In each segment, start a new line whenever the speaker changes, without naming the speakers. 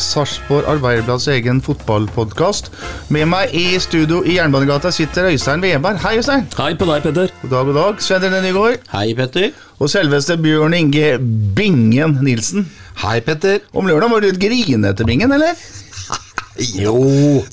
Sarpsborg Arbeiderblads egen fotballpodkast. Med meg i studio i Jernbanegata sitter Øystein Weberg. Hei, Øystein.
Hei på deg, Petter.
God dag, god dag. Svein Rene Nygaard.
Hei, Petter.
Og selveste Bjørn Inge Bingen Nilsen.
Hei, Petter.
Om lørdag var du litt grinete, Bingen, eller?
Jo.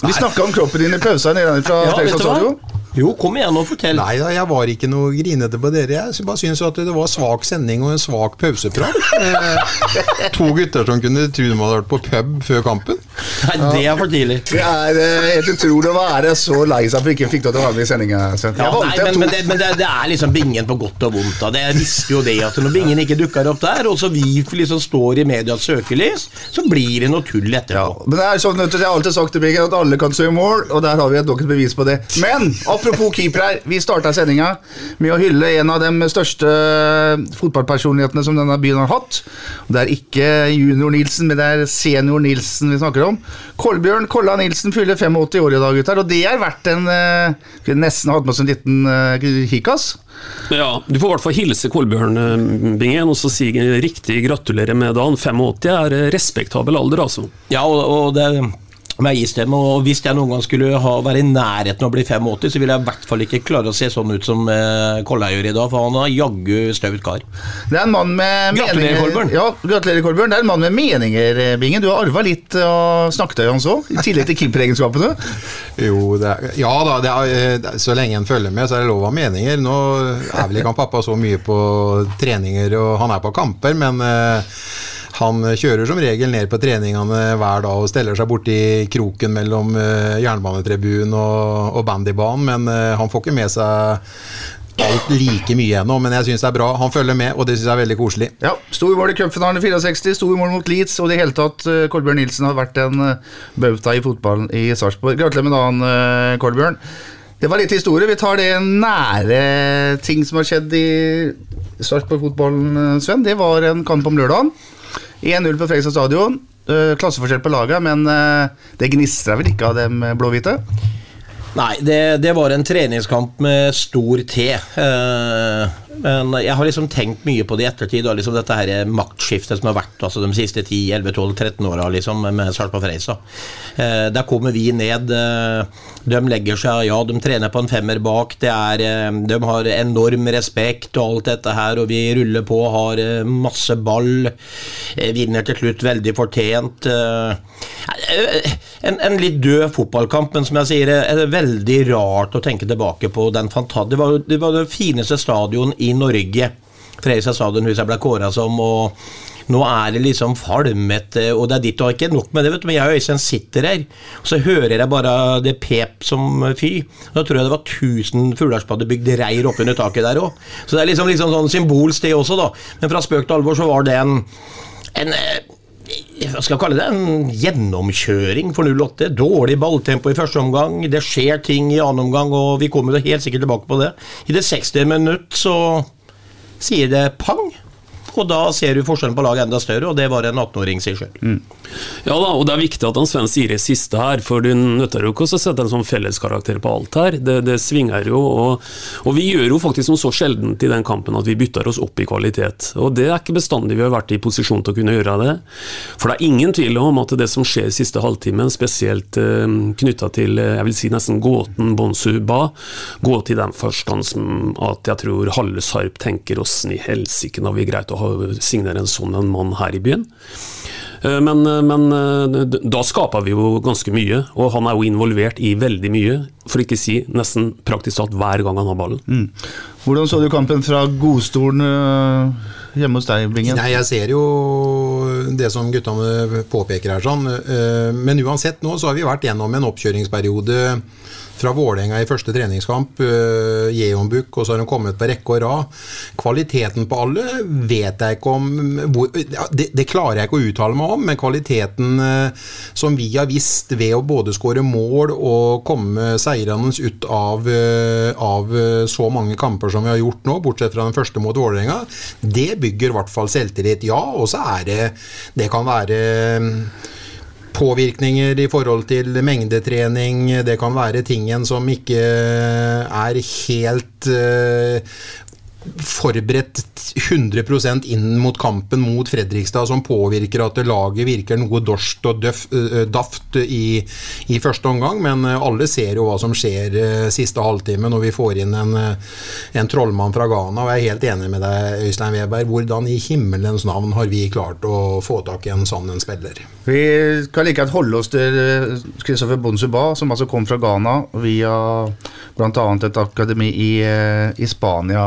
Vi snakka om kroppen din i pausen nede fra
Ja,
Fredrikstad stadion.
Jo, kom igjen og fortell.
Nei da, jeg var ikke noe grinete på dere. Jeg bare syns at det var svak sending og en svak pauseprat. Eh, to gutter som kunne tro de hadde vært på pub før kampen.
Nei, det er for tidlig.
Det er eh, helt utrolig å være så lei seg for ikke fikk lov til å være med i sendinga.
Ja, nei, men, men, det, men det, det er liksom Bingen på godt og vondt. Da. Det, visste jo det at når Bingen ikke dukker opp der, og så vi liksom står i medias søkelys, så blir det noe tull etterpå.
Ja, men det er sånn, Jeg har alltid sagt til Bingen at alle kan søke mål, og der har vi et nok et bevis på det. Men apropos keepere, vi starta sendinga med å hylle en av de største fotballpersonlighetene som denne byen har hatt. Det er ikke junior Nilsen, men det er senior Nilsen vi snakker om. Kolbjørn Kolla Nilsen fyller 85 år i dag, gutter, og det er verdt en eh, nesten hatt med oss en liten uh, kikkas.
Ja, Du får i hvert fall hilse Kolbjørn eh, Bingen og så si riktig gratulerer med dagen. 85 er eh, respektabel alder, altså.
Ja, og, og det med istemme, og Hvis jeg noen gang skulle ha, være i nærheten av å bli 85, så ville jeg i hvert fall ikke klare å se sånn ut som eh, Kolla gjør i dag, for han har jaggu staut kar.
Det er en mann med
Gratulerer, Kolbjørn.
Ja, gratulerer, Kolbjørn. Det er en mann med meninger, eh, Bingen. Du har arva litt av snakketøyet hans òg, i tillegg til keeperegenskapene.
Jo, er, ja da, det er, eh, det er, så lenge en følger med, så er det lov å ha meninger. Nå er vel ikke han pappa så mye på treninger, og han er på kamper, men eh, han kjører som regel ned på treningene hver dag og steller seg borti kroken mellom uh, jernbanetribunen og, og bandybanen, men eh, han får ikke med seg alt like mye ennå, men jeg syns det er bra. Han følger med, og det syns jeg er veldig koselig.
Ja, Stor mål i cupfinalen i 64, stor mål mot Leeds, og i det hele tatt eh, Kolbjørn Nilsen har vært en eh, bauta i fotballen i Sarpsborg. Gratulerer med dagen, eh, Kolbjørn. Det var litt historie. Vi tar det nære ting som har skjedd i Sarpsborg-fotballen, eh, Sven. Det var en kamp om lørdagen. 1-0 på Fredrikstad stadion. Eh, Klasseforskjell på laget, men eh, det gnistra vel ikke av dem eh, blå-hvite?
Nei, det, det var en treningskamp med stor T. men jeg har liksom tenkt mye på det i ettertid, og liksom dette her maktskiftet som har vært altså de siste 10-11-12-13 åra liksom, med Sarpsborg Freisa. Eh, der kommer vi ned. Eh, de legger seg, ja, de trener på en femmer bak. Det er, eh, de har enorm respekt og alt dette her, og vi ruller på, har eh, masse ball. Vinner til slutt veldig fortjent. En, en litt død fotballkamp, men som jeg sier, er det veldig rart å tenke tilbake på den fanta- Det var, det var det fineste stadion i Norge. Fredrikstad stadionhus ble kåra som, og nå er det liksom falmete, og det er ditt og ikke nok med det, vet du, men jeg og Øystein sitter her, og så hører jeg bare det pep som fy. Da tror jeg det var 1000 fugler som hadde bygd reir oppunder taket der òg. Så det er liksom, liksom sånn symbolsk det også, da. Men fra spøk til alvor så var det en, en hva skal kalle det, en gjennomkjøring for 08. Dårlig balltempo i første omgang. Det skjer ting i annen omgang, og vi kommer helt sikkert tilbake på det. I det 60. minutt så sier det pang, og da ser du forskjellen på laget enda større, og det var en 18-åring sier sjøl.
Ja da, og det er viktig at han Sven sier det siste her, for du nytter jo ikke å sette en sånn felleskarakter på alt her. Det, det svinger jo, og, og vi gjør jo faktisk noe så sjeldent i den kampen at vi bytter oss opp i kvalitet. Og det er ikke bestandig vi har vært i posisjon til å kunne gjøre det. For det er ingen tvil om at det som skjer siste halvtimen, spesielt eh, knytta til eh, jeg vil si nesten gåten Bonsu ba, gå til den forstand som at jeg tror halve Sarp tenker åssen i helsike har vi greit å ha, signere en sånn en mann her i byen. Eh, Men, eh, men eh, da skaper vi jo ganske mye, og han er jo involvert i veldig mye. For ikke si nesten praktisk talt hver gang han har ballen.
Mm. Hvordan så du kampen fra godstolen hjemme hos deg, Bingen?
Nei, jeg ser jo det som guttene påpeker her, sånn. Men uansett nå så har vi vært gjennom en oppkjøringsperiode fra Vålerenga i første treningskamp, uh, Jeonbuk, og så har de kommet på rekke og rad. Kvaliteten på alle vet jeg ikke om hvor, det, det klarer jeg ikke å uttale meg om, men kvaliteten uh, som vi har visst ved å både skåre mål og komme seirende ut av, uh, av eh, så mange kamper som vi har gjort nå, bortsett fra den første mot Vålerenga, det bygger i hvert fall selvtillit, ja. Og så er det Det kan være påvirkninger i forhold til mengdetrening. Det kan være tingen som ikke er helt eh, forberedt 100% inn mot kampen mot Fredrikstad, som påvirker at laget virker noe dorst og døff, eh, daft i, i første omgang. Men alle ser jo hva som skjer siste halvtime når vi får inn en, en trollmann fra Ghana. Og jeg er helt enig med deg, Øystein Weberg. Hvordan i himmelens navn har vi klart å få tak i en sånn en spiller?
Vi kan like gjerne holde oss til Christopher Bonsuba, som altså kom fra Ghana via bl.a. et akademi i, i Spania.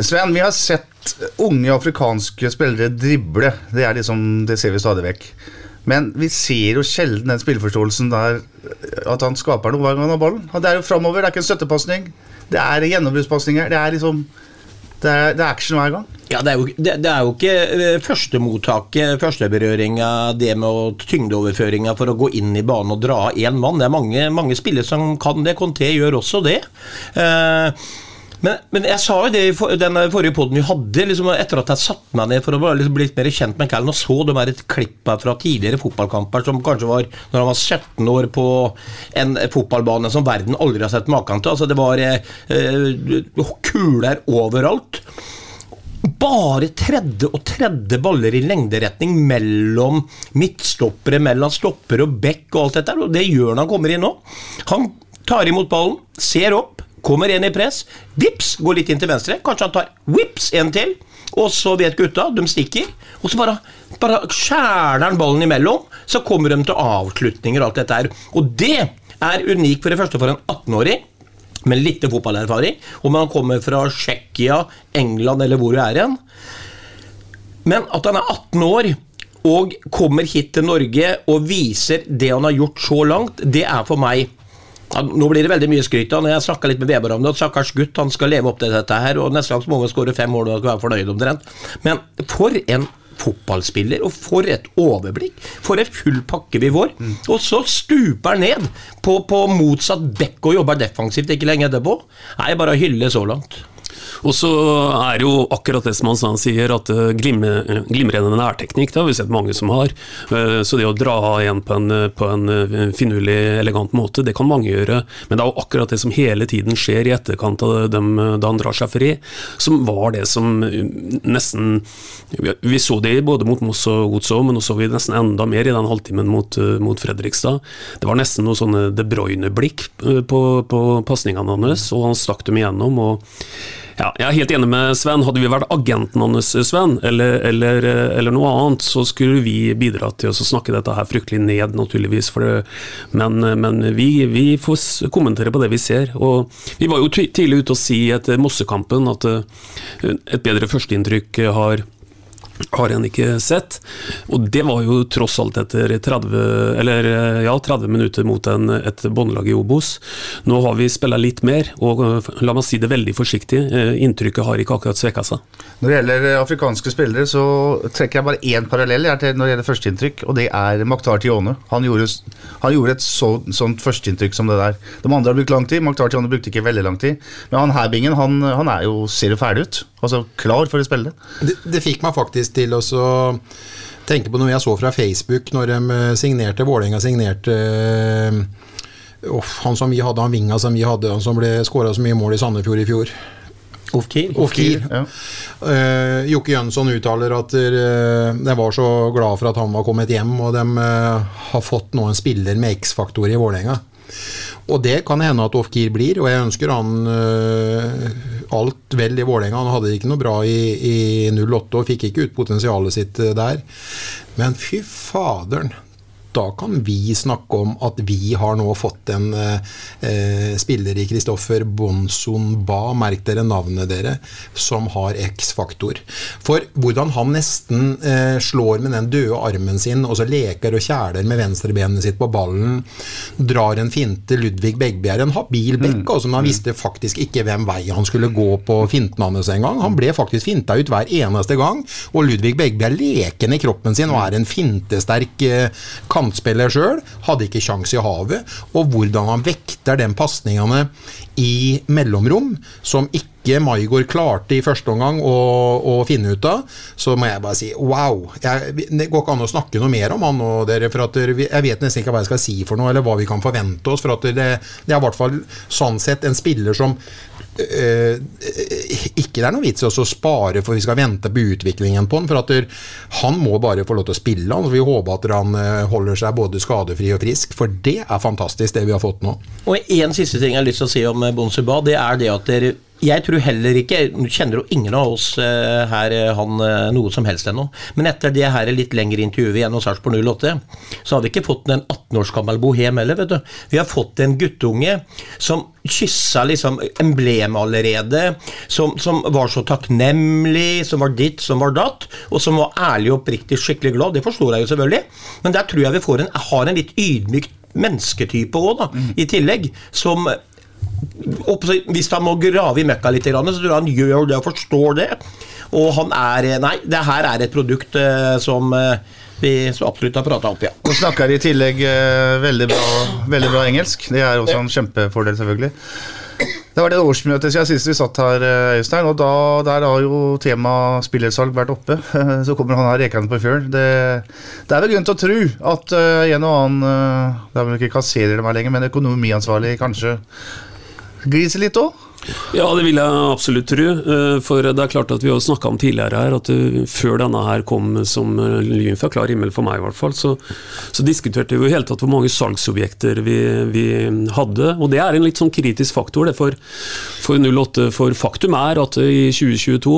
Sven, vi har sett unge afrikanske spillere drible. Det, liksom, det ser vi stadig vekk. Men vi ser jo sjelden den spilleforståelsen der at han skaper noe hver gang han har ballen. Det er jo framover, det er ikke en støttepasning. Det er gjennombruddspasninger. Det er liksom det er, det er action hver gang.
Ja, det er jo, det, det er jo ikke eh, førstemottaket, førsteberøringa, det med tyngdeoverføringa for å gå inn i banen og dra én mann. Det er mange, mange spillere som kan det. Conté gjør også det. Eh, men, men jeg sa jo det i for, den forrige poden vi hadde, liksom, etter at jeg satte meg ned for å liksom bli litt mer kjent med Callen, og så det her klipp fra tidligere fotballkamper som kanskje var når han var 17 år på en fotballbane som verden aldri har sett maken til. Altså, det var eh, kuler overalt bare tredje og tredje baller i lengderetning mellom midtstoppere, mellom stopper og bekk og alt dette. Og det gjør han han kommer inn nå. Han tar imot ballen, ser opp, kommer en i press, vips, går litt inn til venstre. Kanskje han tar vips en til. Og så vet gutta, de stikker. Og så bare, bare skjærer han ballen imellom. Så kommer de til avslutninger og alt dette her. Og det er unikt for det første for en 18-åring med litt fotballerfaring, om han kommer fra Tsjekkia, England eller hvor du er igjen. Men at han er 18 år og kommer hit til Norge og viser det han har gjort så langt, det er for meg ja, Nå blir det veldig mye skryt da, når jeg snakka litt med Weber om det. at Stakkars gutt, han skal leve opp til dette her, og neste gang så må han skåre fem mål og skal være fornøyd omtrent. Men for en fotballspiller, og for et overblikk! For et full pakke vi får. Og så stuper han ned på, på motsatt bekk og jobber defensivt ikke lenge etterpå. Nei, bare hylle så langt.
Og så er jo akkurat det som han sier, at eh, glimre- glimrende nærteknikk, det har vi sett mange som har. Eh, Så det å dra igjen på en, på en eh, finurlig, elegant måte, det kan mange gjøre. Men det er jo akkurat det som hele tiden skjer i etterkant av dem da han drar seg fri, som var det som nesten Vi så det både mot Moss og Godset, men nå så vi nesten enda mer i den halvtimen mot, mot Fredrikstad. Det var nesten noe sånne De Bruyne-blikk på, på pasningene hans, og han stakk dem igjennom. og ja, jeg er helt enig med Sven. Hadde vi vært agenten hans, Sven, eller, eller, eller noe annet, så skulle vi bidratt til å snakke dette her fryktelig ned, naturligvis. Men men vi, vi får kommentere på det vi ser. Og vi var jo tidlig ute å si etter Mossekampen at eh, et bedre førsteinntrykk har har en ikke sett. Og det var jo tross alt etter 30, eller, ja, 30 minutter mot en, et båndlag i Obos. Nå har vi spilla litt mer, og eh, la meg si det veldig forsiktig, eh, inntrykket har ikke akkurat svekka seg.
Når det gjelder eh, afrikanske spillere, så trekker jeg bare én parallell til når det gjelder førsteinntrykk, og det er Maktar Tione. Han gjorde, han gjorde et så, sånt førsteinntrykk som det der. De andre har brukt lang tid, Maktar Tione brukte ikke veldig lang tid. Men han her, Bingen, han, han er jo, ser jo ferdig ut. Altså klar for å spille.
Det, det fikk meg faktisk til å tenke på noe jeg så fra Facebook når de eh, signerte Vålerenga signerte eh, han som vi hadde, han vinga som vi hadde, han som ble skåra så mye mål i Sandefjord i fjor.
Ofkir.
Ja. Uh, Jokke Jønsson uttaler at uh, de var så glad for at han var kommet hjem, og de uh, har fått nå en spiller med X-faktor i Vålerenga. Og det kan hende at Ofkir blir, og jeg ønsker han uh, alt vel i Vålerenga. Han hadde det ikke noe bra i, i 08 og fikk ikke ut potensialet sitt eh, der. Men fy faderen, da kan vi snakke om at vi har nå fått en eh, spiller i Kristoffer Bonson Ba, merk dere navnet dere, som har X-faktor. For hvordan han nesten eh, slår med den døde armen sin, og så leker og kjæler med venstrebenet sitt på ballen, drar en finte Ludvig Begby er en habil bekk,
Mm.
altså, men han visste faktisk ikke hvem vei han skulle gå på finten hans engang. Han ble faktisk finta ut hver eneste gang, og Ludvig Begby er leken i kroppen sin og er en fintesterk eh, kantspiller sjøl. Hadde ikke sjans i havet. Og hvordan han vekter den pasningene i mellomrom, som ikke Maigård klarte i første omgang å, å finne ut av, så må jeg bare si wow. Jeg, det går ikke an å snakke noe mer om han nå, dere. For at jeg vet nesten ikke hva jeg skal si for noe, eller hva vi kan forvente oss. For at det, det er i hvert fall sånn sett en spiller som øh, ikke det er noe vits i å spare for vi skal vente på utviklingen på han. For der, han må bare få lov til å spille. Han, vi håper at han øh, holder seg både skadefri og frisk, for det er fantastisk, det vi har fått nå.
Og en siste ting jeg har lyst til å si om Bonsuba, det er det at dere jeg tror heller ikke Nå kjenner jo ingen av oss eh, her eh, han eh, noe som helst ennå. Men etter det her litt lengre intervjuet gjennom Sarpsborg 08, så har vi ikke fått en 18 års gammel bohem heller, vet du. Vi har fått en guttunge som kyssa liksom emblemet allerede, som, som var så takknemlig, som var ditt, som var datt, og som var ærlig og oppriktig skikkelig glad. Det forstår jeg jo selvfølgelig, men der tror jeg vi får en, har en litt ydmyk mennesketype òg, da, i tillegg, som hvis han må grave i møkka litt, så tror jeg han gjør det og forstår det. Og han er Nei, det her er et produkt eh, som eh, vi så absolutt har prata opp, ja.
Nå snakker i tillegg eh, veldig, bra, veldig bra engelsk. Det er også en kjempefordel, selvfølgelig. Det var det årsmøtet siden sist vi satt her, eh, Øystein, og da, der har jo tema spillersalg vært oppe. Så kommer han her rekende på fjøl. Det, det er vel grunn til å tro at eh, en og annen eh, Det er vel ikke kasserer det meg lenger, men økonomiansvarlig kanskje gliser litt òg?
Ja, det vil jeg absolutt tro. eh, For det er klart at vi har snakka om tidligere her at eh, før denne her kom som eh, lyn fra klar himmel for meg, i hvert fall, så, så diskuterte vi jo helt tatt hvor mange salgsobjekter vi, vi hadde. Og det er en litt sånn kritisk faktor det for, for 08. For faktum er at i 2022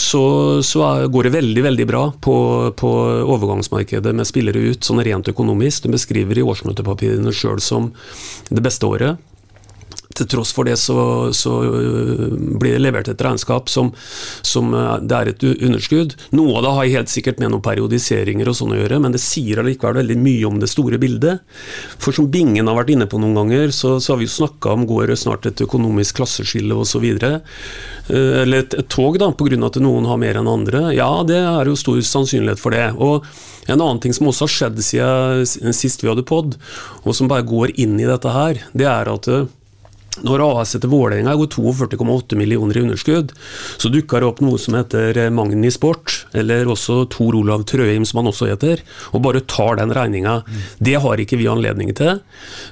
så, så går det veldig, veldig bra på, på overgangsmarkedet med spillere ut, sånn rent økonomisk. Du beskriver i årsmøtepapirene sjøl som det beste året til tross for det så, så øh, blir det levert et regnskap som, som øh, det er et underskudd. Noe av det har helt sikkert med noen periodiseringer og sånn å gjøre, men det sier allikevel veldig mye om det store bildet. For som Bingen har vært inne på noen ganger, så, så har vi jo snakka om går det snart et økonomisk klasseskille osv. Eller et, et tog, da, pga. at noen har mer enn andre. Ja, det er jo stor sannsynlighet for det. Og en annen ting som også har skjedd siden sist vi hadde pod, og som bare går inn i dette her, det er at øh, når AS etter Vålerenga går 42,8 millioner i underskudd, så dukker det opp noe som heter Magni Sport, eller også Tor Olav Trøim, som han også heter, og bare tar den regninga. Det har ikke vi anledning til.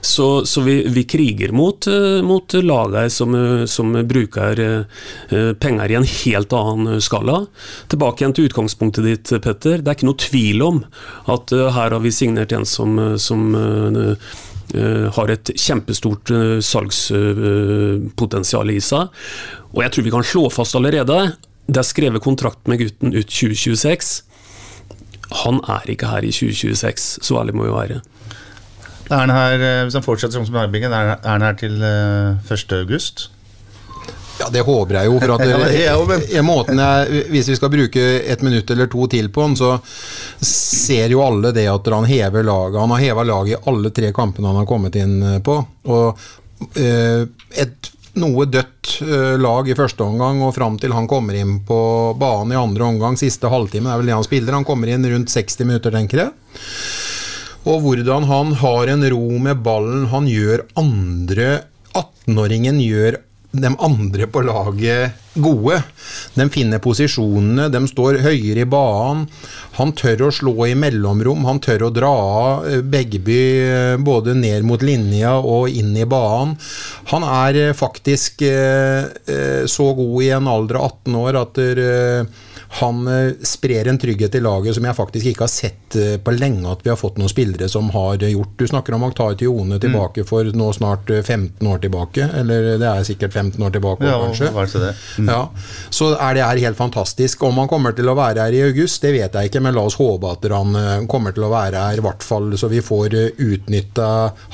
Så, så vi, vi kriger mot, eh, mot laget som, eh, som bruker eh, penger i en helt annen skala. Tilbake igjen til utgangspunktet ditt, Petter. Det er ikke noe tvil om at eh, her har vi signert en som, som eh, eh, har et kjempestort uh, salgspotensial i seg. Og jeg tror vi kan slå fast allerede, det er skrevet kontrakt med gutten ut 2026. Han er ikke her i 2026, så ærlig må vi være.
Er han her, eh, hvis han fortsetter som Nærbingen, er han her til eh, 1. august?
Ja, det håper jeg jo. For at
det
måten jeg, Hvis vi skal bruke et minutt eller to til på han, så ser jo alle det at han hever laget. Han har heva laget i alle tre kampene han har kommet inn eh, på. Og eh, et noe dødt eh, lag i første omgang, og fram til han kommer inn på banen i andre omgang, siste halvtimen er vel det han spiller. Han kommer inn rundt 60 minutter, tenker jeg. Og hvordan han har en ro med ballen. Han gjør andre 18-åringen gjør de andre på laget gode. De finner posisjonene, de står høyere i banen. Han tør å slå i mellomrom, han tør å dra av eh, Begby eh, både ned mot linja og inn i banen. Han er eh, faktisk så god i en alder av 18 år at der, han eh, sprer en trygghet i laget som jeg faktisk ikke har sett eh, på lenge at vi har fått noen spillere som har gjort. Du snakker om Akhtar Tione tilbake for nå snart eh, 15 år tilbake, eller det er sikkert 15 år tilbake
Ja,
kanskje.
Mm.
Ja, så er det her helt fantastisk. Om han kommer til å være her i august, det vet jeg ikke, men la oss håpe at han eh, kommer til å være her, i hvert fall så vi får utnytta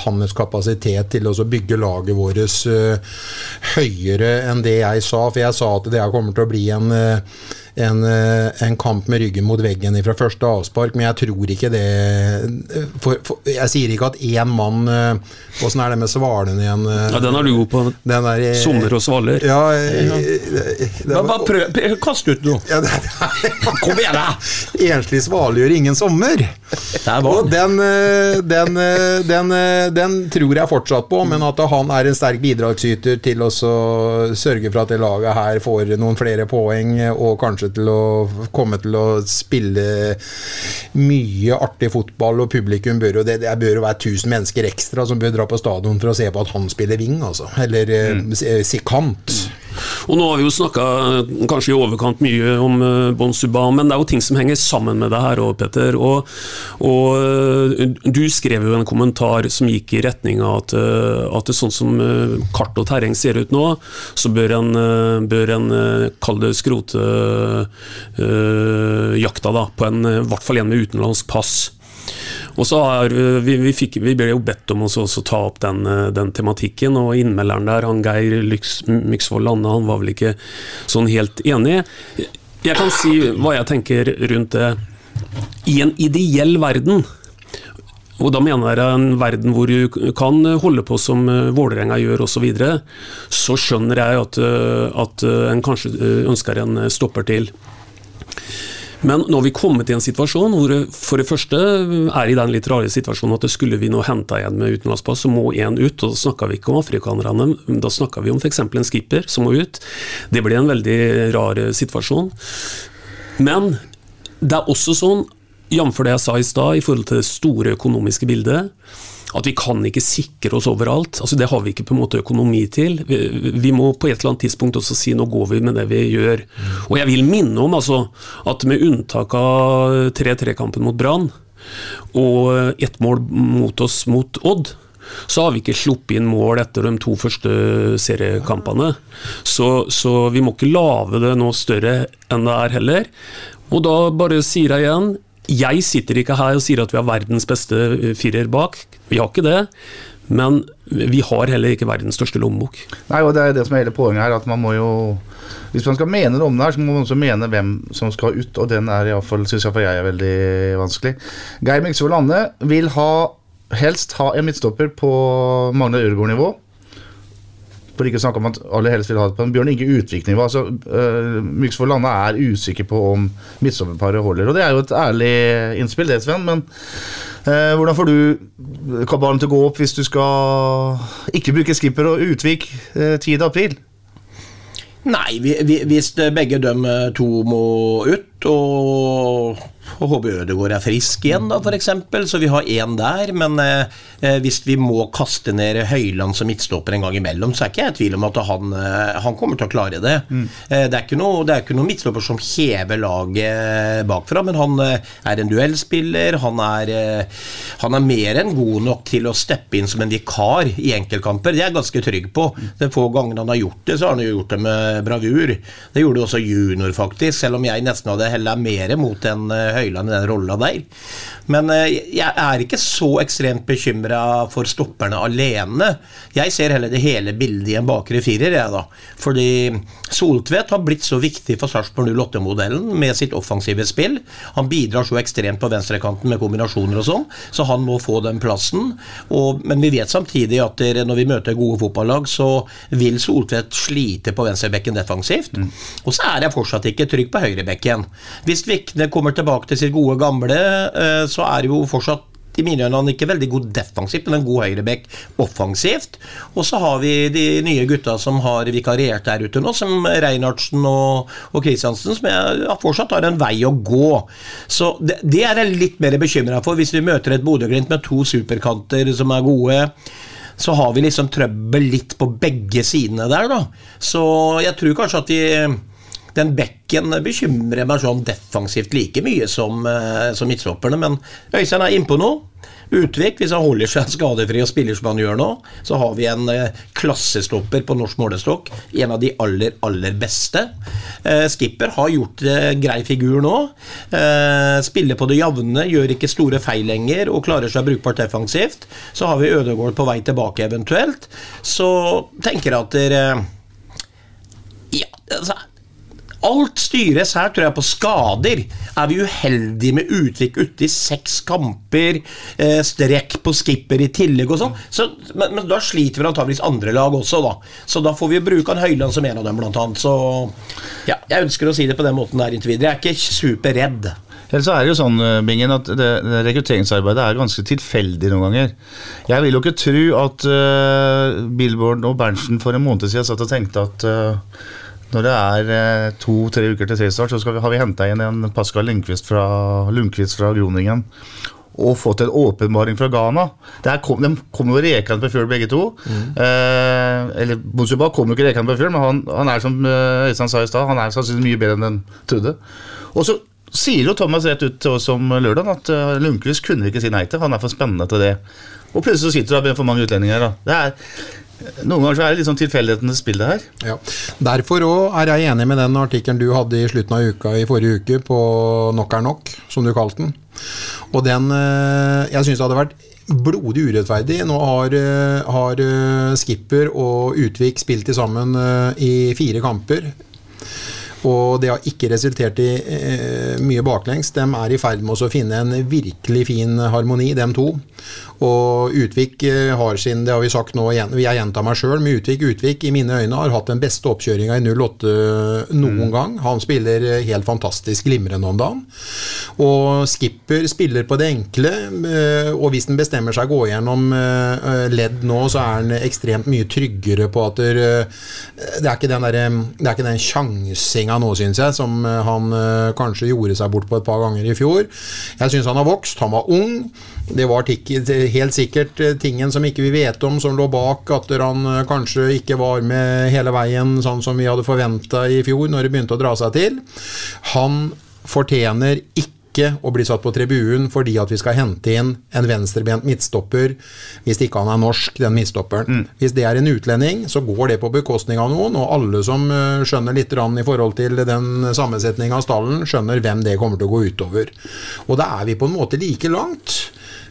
hans kapasitet til å bygge laget vårt eh, høyere enn det jeg sa. For jeg sa at det her kommer til å bli en eh, en, eh, en kamp med ryggen mot veggen fra første avspark, men jeg tror ikke det for, for, Jeg sier ikke at én mann eh, Åssen er det med svalene igjen? eh?
Ja, Den er du god på.
Den der,
Sommer og svaler.
Ja, det
Bare, bare prøv, prøv, kast ut noe.
ja,
Kom igjen, da!
Enslig svale gjør ingen sommer. Og
den.
den, den, den, den tror jeg fortsatt på, men at han er en sterk bidragsyter til å sørge for at det laget her får noen flere poeng, og kanskje til å komme til å spille mye artig fotball, og publikum bør jo det, det bør jo være 1000 mennesker ekstra som bør dra på stadion for å se på at han spiller wing, altså. Eller eh, si kant.
Og nå har vi jo snakka kanskje i overkant mye om uh, Bon Subhaan, men det er jo ting som henger sammen med det her òg, Petter. Og, og eh, du skrev jo en kommentar som gikk i retning av at, eh, at det sånn som eh, kart og terreng ser ut nå, så bør en, eh, bør en kalle det skrote øh, på en, eh, i hvert fall en med utenlandsk pass. Og så har vi, vi, fikk, vi ble jo bedt om å ta opp den, eh, den tematikken, og innmelderen der, han Geir Myksvold Lande, han var vel ikke sånn helt enig. Jeg kan si hva jeg tenker rundt det. I en ideell verden, og da mener jeg en verden hvor du kan holde på som eh, Vålerenga gjør osv., så, videre, så skjønner jeg at, eh, at en kanskje ønsker en stopper til. Men nå har vi kommet i en situasjon hvor det for det første er i den litt rare situasjonen at det skulle vi nå hente igjen med utenlandspass, så må én ut. og Da snakker vi ikke om afrikanerne, da snakker vi om f.eks. en skipper som må ut. Det blir en veldig rar eh, situasjon. Men det er også sånn, jf. det jeg sa i stad, i forhold til det store økonomiske bildet, at vi kan ikke sikre oss overalt. altså Det har vi ikke på en måte økonomi til. Vi, vi må på et eller annet tidspunkt også si nå går vi med det vi gjør. Og jeg vil minne om altså, at med unntak av 3-3-kampen mot Brann og ett mål mot oss mot Odd, så har vi ikke sluppet inn mål etter de to første seriekampene. Så, så vi må ikke lage det noe større enn det er heller. Og da bare sier jeg igjen, jeg sitter ikke her og sier at vi har verdens beste eh, firer bak. Vi har ikke det. Men vi har heller ikke verdens største lommebok.
Nei, og Det er det som er hele poenget her. at man må jo Hvis man skal mene noe om det her, så må man også mene hvem som skal ut. Og den er iallfall, syns iallfall jeg er veldig vanskelig. Geir Miksvold Anne vil ha, helst ha en midtstopper på Magne Ødegaard-nivå. For ikke å snakke om at alle helst vil ha det på en Bjørn Inge Utvik-nivå. Altså, uh, Myksvold Lande er usikker på om midtstopperparet holder. Og det er jo et ærlig innspill, det, Sven. Men uh, hvordan får du kabalen til å gå opp hvis du skal ikke bruke skipper og Utvik uh, 10. april?
Nei, vi, vi, hvis begge eh, to må ut, og, og HB Ødegaard er frisk igjen, da, f.eks., så vi har én der. Men eh, hvis vi må kaste ned Høyland som midtstopper en gang imellom, så er ikke jeg i tvil om at han, eh, han kommer til å klare det. Mm. Eh, det er ikke noe, det er ikke noe midtstopper som hever laget bakfra, men han eh, er en duellspiller. Han er, eh, han er mer enn god nok til å steppe inn som en vikar i enkeltkamper. Det er jeg ganske trygg på. De få gangene han har gjort det, så har han jo gjort det med bravur. Det gjorde også junior, faktisk, selv om jeg nesten hadde hella mer mot enn Høyland i den rolla der. Men jeg er ikke så ekstremt bekymra for stopperne alene. Jeg ser heller det hele bildet i en bakre firer, jeg, da. Fordi Soltvedt har blitt så viktig for Sarpsborg 08-modellen med sitt offensive spill. Han bidrar så ekstremt på venstrekanten med kombinasjoner og sånn, så han må få den plassen. Og, men vi vet samtidig at når vi møter gode fotballag, så vil Soltvedt slite på venstrebekken defensivt. Mm. Og så er jeg fortsatt ikke trygg på høyrebekken. Hvis Vikne kommer tilbake til sitt gode gamle, så er det jo fortsatt i mine øyne han ikke veldig god defensivt, men en god høyrebekk offensivt. Og så har vi de nye gutta som har vikariert der ute nå, som Reinhardsen og, og Kristiansen, som jeg fortsatt har en vei å gå. Så det, det er jeg litt mer bekymra for, hvis vi møter et Bodø-Glimt med to superkanter som er gode så har vi liksom trøbbel litt på begge sidene der, da. Så jeg tror kanskje at vi den bekken bekymrer meg sånn defensivt like mye som, eh, som midtstopperne, men Øystein er innpå nå. Utvik, hvis han holder seg skadefri og spiller som han gjør nå, så har vi en eh, klassestopper på norsk målestokk. En av de aller, aller beste. Eh, Skipper har gjort grei figur nå. Spiller på det jevne, gjør ikke store feil lenger og klarer seg brukbart defensivt. Så har vi Ødegaard på vei tilbake eventuelt. Så tenker jeg at dere Ja, altså Alt styres her, tror jeg, på skader. Er vi uheldige med Utvik ute i seks kamper, eh, strekk på skipper i tillegg og sånn, så, men, men da sliter vi antakeligvis andre lag også, da. Så da får vi bruke han Høyland som en av dem, blant annet. Så ja, jeg ønsker å si det på den måten der inntil videre. Jeg er ikke superredd.
Ellers er det jo sånn, eh, Bingen, at det, det rekrutteringsarbeidet er ganske tilfeldig noen ganger. Jeg vil jo ikke tro at uh, Billboard og Berntsen for en måned siden satt og tenkte at uh, når det er uh, to-tre uker til seriestart, så vi, har vi henta inn en Pascal Lundqvist fra, Lundqvist fra Groningen. Og fått en åpenbaring fra Ghana. Kom, de kom jo rekende på fjøl, begge to. Eh, eller Bonsuba kom jo ikke rekende på fjøl, men han, han er som eh, Øystein sa i stad, han er sannsynligvis mye bedre enn den trodde. Og så sier jo Thomas rett ut til oss om lørdag at uh, Lundqvist kunne vi ikke si nei til, han er for spennende til det. Og plutselig så sitter det for mange utlendinger. Da. Det er, noen ganger så er det sånn tilfeldighetenes spill, det her.
Ja. Derfor òg er jeg enig med den artikkelen du hadde i slutten av uka i forrige uke på Nok er nok, som du kalte den. Og den eh, Jeg syns det hadde vært blodig urettferdig. Nå har, eh, har eh, Skipper og Utvik spilt til sammen i fire kamper. Og det har ikke resultert i mye baklengs. De er i ferd med å finne en virkelig fin harmoni, dem to. Og Utvik eh, har sin, det har vi sagt nå jeg gjentar meg sjøl, men Utvik Utvik i mine øyne har hatt den beste oppkjøringa i 08 noen gang. Han spiller eh, helt fantastisk glimrende om dagen. Og Skipper spiller på det enkle, eh, og hvis han bestemmer seg å gå gjennom eh, ledd nå, så er han ekstremt mye tryggere på at det, det er ikke den, der, det er ikke den sjansinga nå, syns jeg, som eh, han eh, kanskje gjorde seg bort på et par ganger i fjor. Jeg syns han har vokst, han var ung. Det var tikk- helt sikkert eh, tingen som ikke vi vet om, som lå bak at han eh, kanskje ikke var med hele veien sånn som vi hadde forventa i fjor, når det begynte å dra seg til. Han fortjener ikke å bli satt på tribunen fordi at vi skal hente inn en venstrebent midtstopper hvis ikke han er norsk, den midtstopperen. Hvis det er en utlending, så går det på bekostning av noen, og alle som eh, skjønner litt i forhold til den sammensetninga av stallen, skjønner hvem det kommer til å gå utover. Og da er vi på en måte like langt.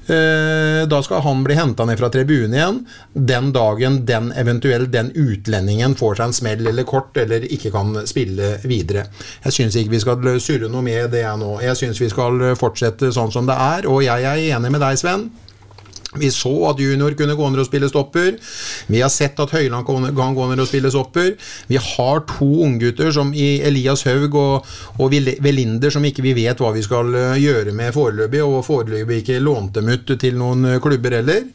Eh, Da skal han bli henta ned fra tribunen igjen den dagen den eventuelt den utlendingen får seg en smell eller kort eller ikke kan spille videre. Jeg syns ikke vi skal surre noe med det nå. Jeg syns vi skal fortsette sånn som det er, og jeg er enig med deg, Sven. Vi så at junior kunne gå ned og spille stopper. Vi har sett at Høyland kan gå ned og spille stopper. Vi har to unggutter som i Elias Haug og, og Velinder som ikke vi vet hva vi skal eh, gjøre med foreløpig, og foreløpig ikke lånt dem ut til noen eh, klubber heller.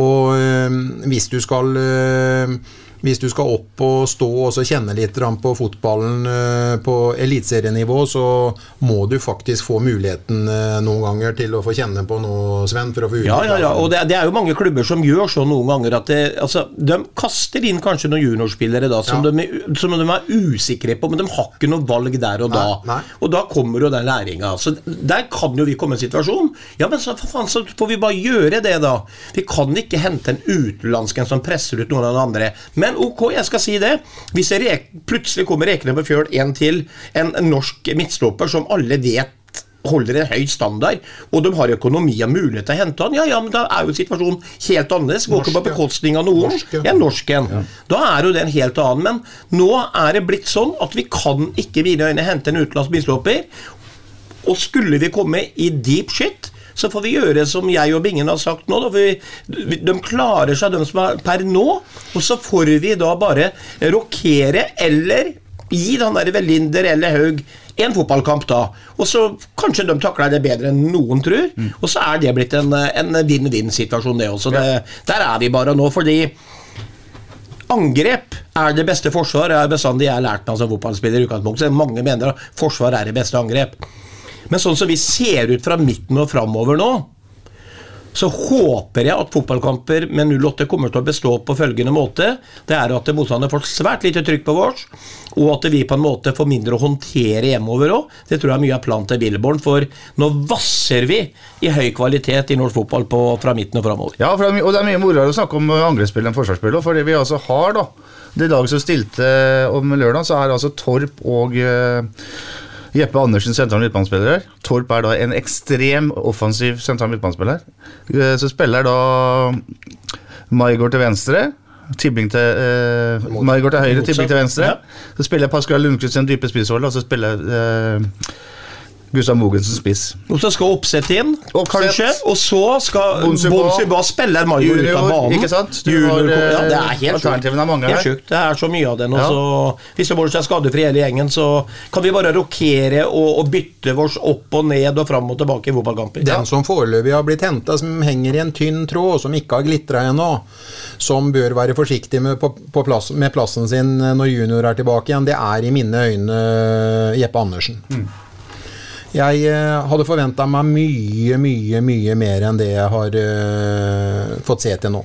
Og øh, hvis du skal eh, hvis du skal opp og stå og så kjenne litt på fotballen eh, på eliteserienivå, så må du faktisk få muligheten eh, noen ganger til å få kjenne på noe, Sven. For å få
Ja, ja, ja, og det, det er jo mange klubber som gjør sånn noen ganger at det, altså, de kaster inn kanskje noen juniorspillere da, som,
Ja.
de, som de er usikre på, men de har ikke noe valg der og da.
Nei, nei.
Og da kommer jo den læringa. Så der kan jo vi komme i en situasjon. Ja, men så, for faen, så får vi bare gjøre det, da. Vi kan ikke hente en utenlandsk en som presser ut noen av de andre. Men ok, jeg skal si det. Hvis det rek plutselig kommer rekende på fjøl en til, en norsk midtstopper som alle vet holder en høy standard, og de har økonomi og mulighet til å hente han, ja ja, men da er jo situasjonen helt annerledes. Går ikke på
Norsk,
bekostning av noen.
Norsk, ja.
ja, norsken. Da er jo det en helt annen. Men nå er det blitt sånn at vi kan ikke mine øyne hente en utenlandsk midtstopper. Og skulle vi komme i deep shit, så får vi gjøre som jeg og Bingen har sagt nå. Vi, de klarer seg, de som er per nå. Og så får vi da bare rokere eller gi den der Velinder eller Haug en fotballkamp, da. Og så kanskje de takler det bedre enn noen tror. Og så er det blitt en, en vinn-vinn-situasjon, det også. Det, der er vi bare nå, fordi Angrep er det beste forsvar, er bestandig jeg har lært meg som fotballspiller. i utgangspunktet. Mange mener at forsvar er det beste angrep. Men sånn som vi ser ut fra midten og framover nå, så håper jeg at fotballkamper med 08 kommer til å bestå på følgende måte. Det er at motstanderne får svært lite trykk på vårs, og at vi på en måte får mindre å håndtere hjemover òg. Det tror jeg er mye av planen til Billborn, for nå vasser vi i høy kvalitet i norsk fotball på, fra midten og framover.
Ja, det er, og det er mye moroere å snakke om angrepsspill enn forsvarsspill. for Fordi vi altså har da det laget som stilte om lørdag, så er altså Torp og eh, Jeppe Andersen sentral midtbanespiller. Torp er da en ekstrem offensiv sentral midtbanespiller. Eh, Så spiller da Maigård til venstre. Tibling til eh, Maigård til høyre, Tibling til venstre. Så spiller Pascal Lundqvist i en dype spissrolle, og så spiller eh, Gustav Mogensen spiss.
Og så skal Oppsett inn,
Oppsett.
kanskje. Og så skal.
Bonsuba
spille Mario ut av banen.
ikke sant?
Junior,
har,
ja, det er
eh,
helt
alternativene er mange
Helt
her.
sjukt. Det er så mye av det nå.
Ja.
Så hvis det er skadefri hele gjengen, så kan vi bare rokere og, og bytte oss opp og ned og fram og tilbake i fotballkamper.
Den som foreløpig har blitt henta, som henger i en tynn tråd, og som ikke har glitra ennå, som bør være forsiktig med, på, på plass, med plassen sin når junior er tilbake igjen, det er i mine øyne Jeppe Andersen. Jeg eh, hadde forventa meg mye, mye, mye mer enn det jeg har uh, fått se til nå.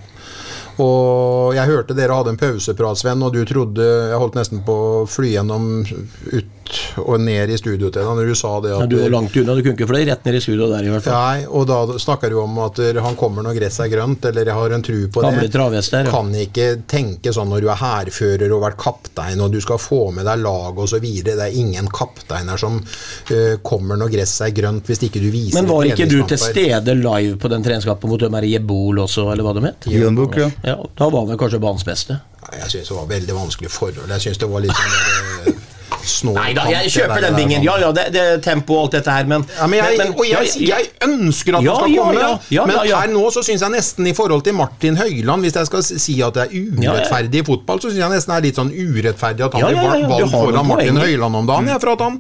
Og jeg hørte dere hadde en pauseprat, Sven, og du trodde Jeg holdt nesten på å fly gjennom ut og ned i studio til ham. når du sa det
Ja,
at
du var langt unna, du kunne ikke fløy rett ned i studio der, i hvert fall.
Nei, og da snakker du om at han kommer når gresset er grønt, eller jeg har en tru på
Gamle
det.
Travester, ja.
Kan ikke tenke sånn når du er hærfører og vært kaptein og du skal få med deg lag osv. Det er ingen kapteiner som uh, kommer når gresset er grønt, hvis ikke du viser
Men var ikke du til stede live på den treningskampen mot Marie Bol også, eller hva de het?
Grønbukk, ja.
Ja, da var han vel kanskje banens beste.
Nei, Jeg syns det var veldig vanskelig forhold. Jeg syns det var litt sånn eh, snål
Nei da, jeg kjøper den bingen. Ja ja, det, det er tempo og alt dette her, men
Ja, men jeg,
men-
og jeg, jeg ønsker at
Ja,
han skal komme,
ja, ja,
men her nå så syns jeg nesten i forhold til Martin Høiland, hvis jeg skal si at det er urettferdig i fotball, så syns jeg nesten det er litt sånn urettferdig at han
Ja, ja, ja, ja,
valgt foran Martin
poenger.
Høiland om dagen. Ja, for at han,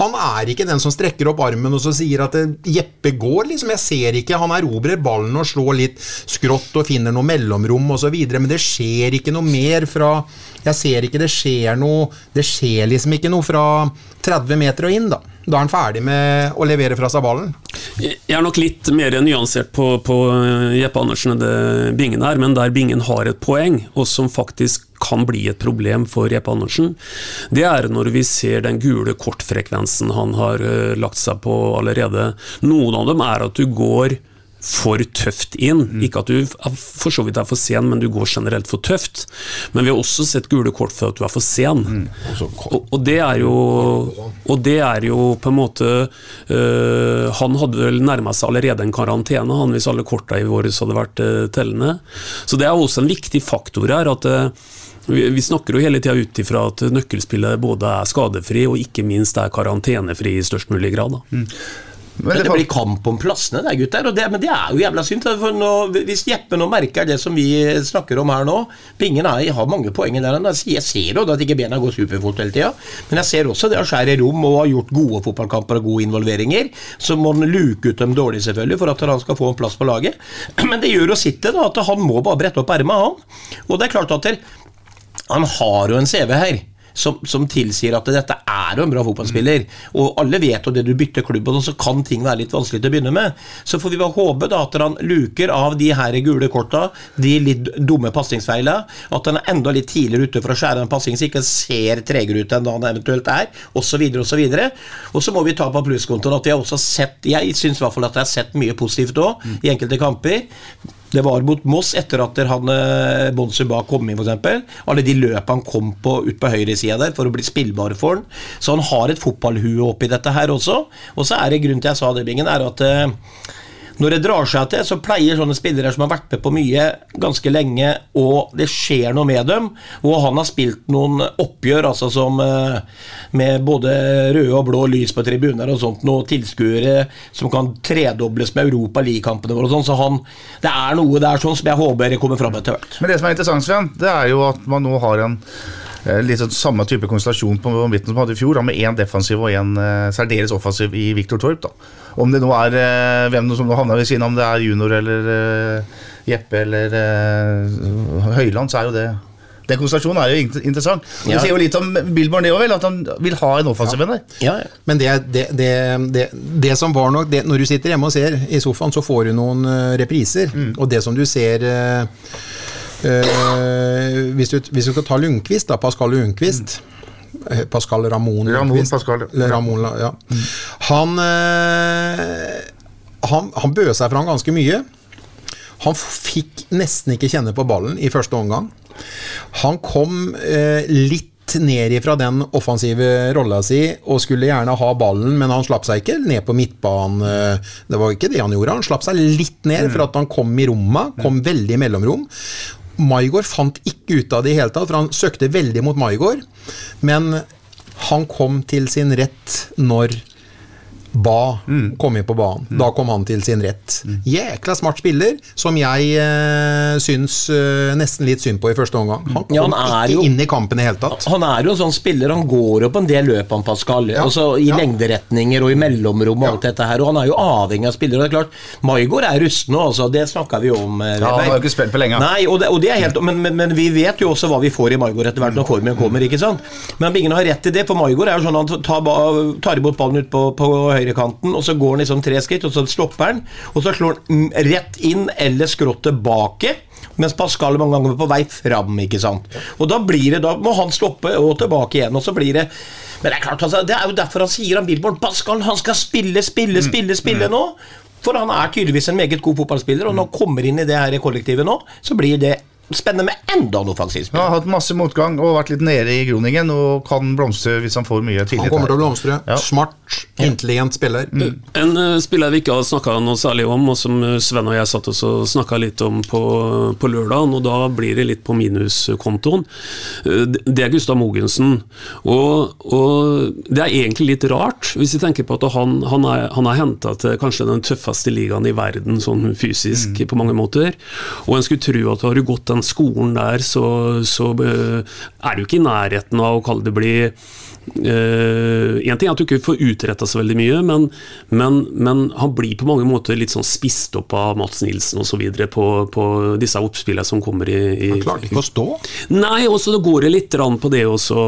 han er ikke den som strekker opp armen og så sier at det, Jeppe går, liksom. Jeg ser ikke. Han erobrer ballen og slår litt skrått og finner noe mellomrom osv., men det skjer ikke noe mer fra Jeg ser ikke det skjer noe Det skjer liksom ikke noe fra 30 meter og inn, da. Da er han ferdig med å levere fra seg ballen.
Jeg er nok litt mer nyansert på, på eh, Jeppe Andersen enn det Bingen er, men der Bingen har et poeng, og som faktisk kan bli et problem for Jeppe Andersen, det er når vi ser den gule kortfrekvensen han har eh, lagt seg på allerede. Noen av dem er at du går for tøft inn. Ikke at du for så vidt er for sen, men du går generelt for tøft. Men vi har også sett gule kort for at du er for sen. Og, og det er jo Og det er jo på en måte øh, Han hadde vel nærma seg allerede en karantene, han hvis alle korta i våre hadde vært øh, tellende. Så det er også en viktig faktor her. at øh, vi, snakker jo hele tida ut ifra at nøkkelspillet både er skadefri og ikke minst er karantenefri i størst mulig grad. Da.
Men det, blir kamp om plassene der, gutter. Det, men det er jo jævla synd. Nå, hvis Jeppe nå merker det som vi snakker om her nå Bingen er, har mange poeng der. er. Jeg ser jo at ikke bena går superfort hele tida, men jeg ser også det å skjære i rom og har gjort gode fotballkamper og gode involveringer. Så må han luke ut dem dårlig, selvfølgelig, for at han skal få en plass på laget. Men det gjør jo sitt til, at han må bare brette opp ermet, han. Og det er klart at det, han har jo en CV her. Som, som tilsier at dette er jo en bra fotballspiller. Og alle vet jo det du bytter klubb, og så kan ting være litt vanskelig til å begynne med. Så får vi bare håpe da at han luker av de her gule korta, de litt dumme pasningsfeila. At han er enda litt tidligere ute for å skjære en passing så ikke ser tregere ut enn han eventuelt er, osv. osv. Og så må vi ta på plusskontoen at vi har også sett Jeg syns i hvert fall at jeg har sett mye positivt òg, i enkelte kamper. Det var mot Moss etter at han eh, Bonsuba kom inn, f.eks. Alle de løpene han kom på ut på høyresida der for å bli spillbar for han. Så han har et fotballhue oppi dette her også. Og så er det grunnen til jeg sa det, Bingen, er at eh, når det drar seg til, så pleier sånne spillere som har vært med på mye ganske lenge, og det skjer noe med dem. Og han har spilt noen oppgjør altså som eh, med både røde og blå lys på tribuner og sånt, noen tilskuere som kan tredobles med Europa League-kampene våre og sånn. Så han, det er noe der sånn som jeg håper kommer fram etter hvert.
Men det som er interessant, Sven, det er jo at man nå har en litt sånn samme type konstellasjon på midten som vi hadde i fjor, da, med én defensiv og én eh, særdeles offensiv i Viktor Torp. da. Om det nå er eh, hvem som nå havner ved siden, om det er junior eller eh, Jeppe eller eh, Høyland, så er jo det Den konstellasjonen er jo int- interessant. Det sier jo litt om Billborn, det òg, vel? At han vil ha en offensiv en der.
Ja, ja.
Men det, det, det, det, det som var nok det, Når du sitter hjemme og ser i sofaen, så får du noen repriser. repriser. Og det som du ser eh, eh, hvis, du, hvis du skal ta Lundqvist, da, Pascal Lundqvist mm. Pascal Ramon
Ramon
Lundqvist.
Pascal, ja.
Ramon, ja. Han, eh, han Han bød seg fram ganske mye. Han fikk nesten ikke kjenne på ballen i første omgang. Han kom eh, litt ned ifra den offensive rolla si og skulle gjerne ha ballen, men han slapp seg ikke ned på midtbanen. Det var ikke det han gjorde. Han slapp seg litt ned for at han kom i romma, kom veldig i mellomrom. Maigård fant ikke ut av det i hele tatt, for han søkte veldig mot Maigård. Men han kom til sin rett når Ba kom inn på banen. Da kom han til sin rett. Jækla smart spiller, som jeg eh, syns eh, nesten litt synd på i første omgang. Han kom
Ja, han er
ikke
jo-
inn i kampen i hele tatt.
Han er jo en sånn spiller, han går jo på en del løp, han Pascal.
Ja.
Altså I
Ja.
lengderetninger og i mellomrom og
Ja.
alt dette her. Og han er jo avhengig av spillere. Det er klart, Maigård er rusten nå, altså. Det snakka vi jo om. eh,
Ja, han har jo ikke spilt på lenge.
Nei, og det, og det er helt, men, men, men vi vet jo også hva vi får i Maigård etter hvert når formen kommer. ikke sant? Men Bingen har rett i det, for Maigård er jo sånn at han tar, tar imot ballen ut på, på høyrekanten, og så går han liksom tre skritt, og så stopper han, og så slår han mm, rett inn eller skrått tilbake. Mens Pascal mange ganger er på vei fram. ikke sant? Og Da blir det, da må han stoppe og tilbake igjen. og så blir Det men det er klart, altså, det er jo derfor han sier han Billboard Pascal han skal spille, spille, spille, spille nå. For han er tydeligvis en meget god fotballspiller, og når han kommer inn i det her kollektivet nå, så blir det spennende med enda en offensiv spiller.
har hatt masse motgang og vært litt nede i Groningen og kan blomstre hvis han får mye
Han kommer til å blomstre.
Ja.
Smart, intelligent spiller.
En uh, spiller vi ikke har snakka noe særlig om, og som eh, Sven og jeg satt oss og snakka litt om på, på lørdag, og da blir det litt på minuskontoen, uh, det- er Gustav Mogensen. Og, og det er egentlig litt rart, hvis vi tenker på at han, han er, han er henta til kanskje den tøffeste ligaen i verden, sånn fysisk på mange måter. Og en skulle tro at har du gått den skolen der, så, så eh, er du ikke i nærheten av å kalle det bli Uh, en ting er at du ikke får utretta så veldig mye, men, men, men han blir på mange måter litt sånn spist opp av Mats Nilsen osv. På, på disse oppspillene som kommer i, i
Han klarte ikke å stå.
Nei, også det går det litt rann på det også,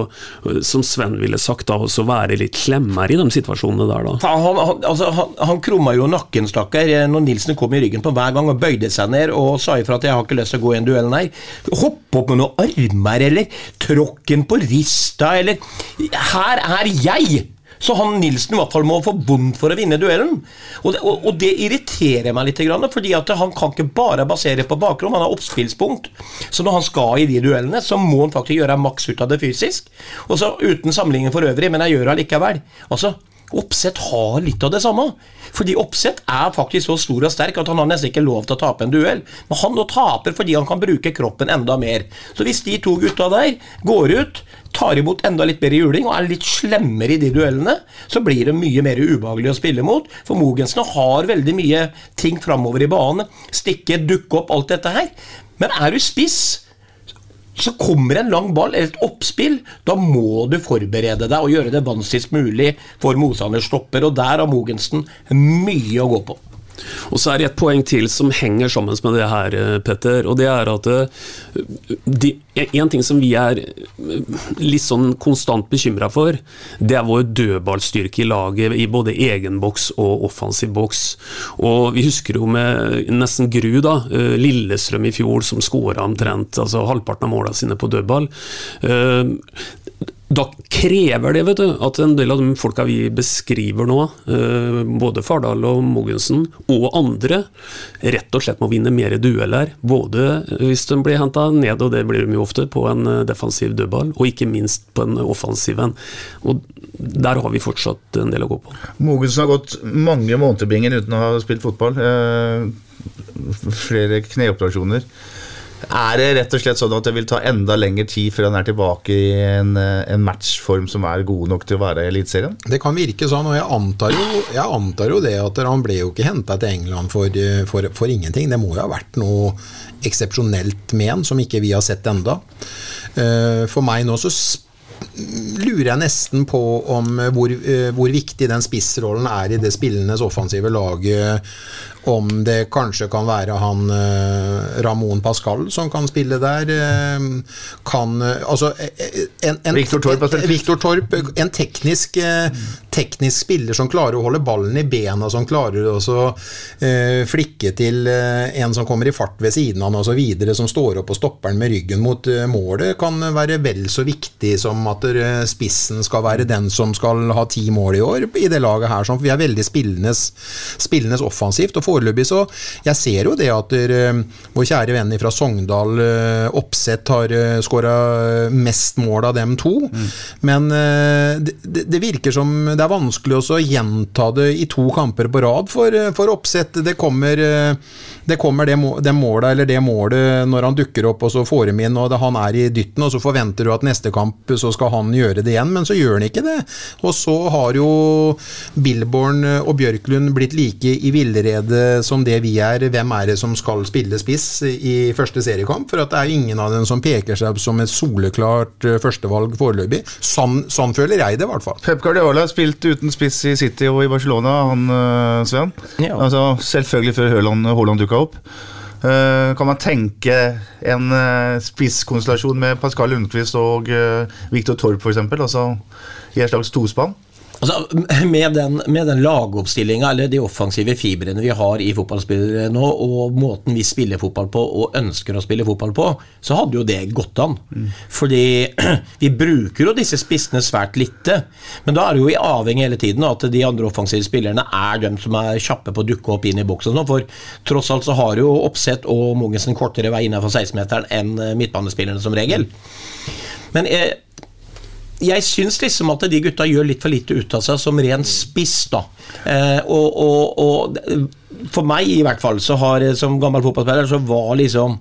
uh, som Sven ville sagt, da, også være litt klemmer i de situasjonene der, da.
Han, han, han, altså, han, han krumma jo nakken, stakkar, eh, når Nilsen kom i ryggen på hver gang og bøyde seg ned og sa ifra at 'jeg har ikke lyst til å gå i en duell', nei. Hopp opp med noen armer, eller tråkken på rista, eller Her er jeg! Så han Nilsen i hvert fall må få vondt for å vinne duellen. Og det, og, og det irriterer meg litt, fordi han kan ikke bare basere på bakrom, han har oppspillspunkt. Så når han skal i de duellene, så må han faktisk gjøre maks ut av det fysisk. Og så Uten sammenligning for øvrig, men jeg gjør det allikevel. Altså, Oppsett har litt av det samme. Fordi Oppsett er faktisk så stor og sterk at han har nesten ikke lov til å tape en duell. Men han nå taper fordi han kan bruke kroppen enda mer. Så hvis de to gutta der går ut, tar imot enda litt bedre juling og er litt slemmere i de duellene, så blir det mye mer ubehagelig å spille mot. For Mogensen har veldig mye ting framover i banen. Stikke, dukke opp, alt dette her. Men er du spiss så kommer en lang ball, eller et oppspill, da må du forberede deg og gjøre det vanskeligst mulig for motstanders stopper. Og der har Mogensen mye å gå på.
Og så er det et poeng til som henger sammen med det her, eh, Petter. Og det er at eh, de, en ting som vi er eh, litt sånn konstant bekymra for, det er vår dødballstyrke i laget i både egen boks og offensiv boks. Og vi husker jo med nesten gru da, Lillestrøm i fjor som skåra omtrent altså halvparten av måla sine på dødball. Eh, da krever det vet du, at en del av de folka vi beskriver nå, eh, både Fardal og Mogensen og andre, rett og slett må vinne mer dueller. Både hvis de blir henta ned, og det blir de jo ofte, på en eh, defensiv dødball, og ikke minst på en offensiv en. Og der har vi fortsatt en del å gå på.
Mogensen har gått mange måneder bingen uten å ha spilt fotball. Eh, flere kneoperasjoner. Er det rett og slett sånn at det vil ta enda lengre tid før han er tilbake i en, eh, en matchform som er god nok til å være Eliteserien?
Det kan virke sånn, og jeg antar jo, jeg antar jo det at han ble jo ikke henta til England for, eh, for, for ingenting. Det må jo ha vært noe eksepsjonelt med han som ikke vi har sett enda. Eh, For meg nå så lurer jeg nesten på om hvor, hvor viktig den spissrollen er i det spillenes offensive laget om det kanskje kan være han eh, Ramón Pascal som kan spille der. eh, kan eh, Altså en, en,
Viktor Torp en,
Victor Torp, en teknisk, teknisk spiller som klarer å holde ballen i bena, som klarer å eh, flikke til en som kommer i fart ved siden av han osv., som står opp og stopper den med ryggen mot målet, kan være vel så viktig som at spissen skal være den som skal ha ti mål i år i det laget her. for Vi er veldig spillenes, spillenes offensivt. og Foreløpig så Jeg ser jo det at eh, vår kjære venn fra Sogndal, eh, Oppsett, har uh, skåra mest mål av dem to. Men eh, det, det- virker som det er vanskelig å gjenta det i to kamper på rad for, eh, for Oppsett. Det kommer, eh, det, kommer det, det målet eller det målet når han dukker opp og så får dem inn, og det, han er i dytten, og så forventer du at neste kamp så skal han gjøre det igjen, men så gjør han ikke det. Og så har jo Billborn og Bjørklund blitt like i villrede som det vi er. Hvem er det som skal spille spiss i første seriekamp? For at det er ingen av dem som peker seg som et soleklart eh, førstevalg foreløpig. Sånn, sånn føler jeg det, i hvert fall.
Pep Guardiola har spilt uten spiss i City og i Barcelona, han øh, Sven.
Ja.
Altså, selvfølgelig før Haaland, Haaland dukka opp. Uh, kan man tenke en uh, spisskonstellasjon med Pascal Lundqvist og uh, Viktor Torp f.eks.? Altså i et slags tospann?
Altså, med den, med den lagoppstillinga, eller de offensive fibrene vi har i fotballspillere nå, og måten vi spiller fotball på og ønsker å spille fotball på, så hadde jo det gått an. Fordi vi bruker jo disse spissene svært lite. Men da er det jo avhengig hele tiden at de andre offensive spillerne er dem som er kjappe på å dukke opp inn i boksen. For tross alt så har jo Oppsett og Mogensen kortere vei innenfor 16-meteren enn eh, midtbanespillerne som regel. Men eh, jeg syns liksom at de gutta gjør litt for lite ut av seg som ren spiss, da. Eh, og, og, og for meg i hvert fall, så har som gammel fotballspiller, så var liksom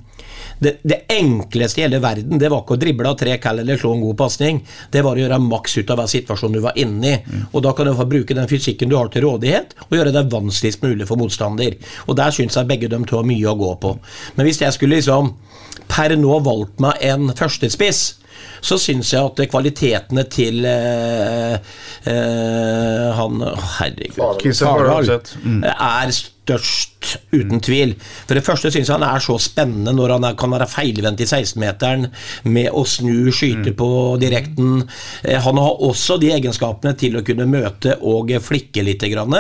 det, det enkleste i hele verden det var ikke å drible av tre call eller slå en god pasning. Det var å gjøre maks ut av hver situasjon du var inne i. Og Da kan du få bruke den fysikken du har til rådighet, og gjøre det vanskeligst mulig for motstander. Og Der syns jeg begge de to har mye å gå på. Men hvis jeg skulle liksom per nå valgt meg en førstespiss, så syns jeg at kvalitetene til eh, eh, han Herregud. Fardal
mm.
er størst, uten tvil. For det første syns jeg han er så spennende når han er, kan være feilvendt i 16-meteren med å snu, skyte på direkten. Eh, Han har også de egenskapene til å kunne møte og flikke litt. Grann.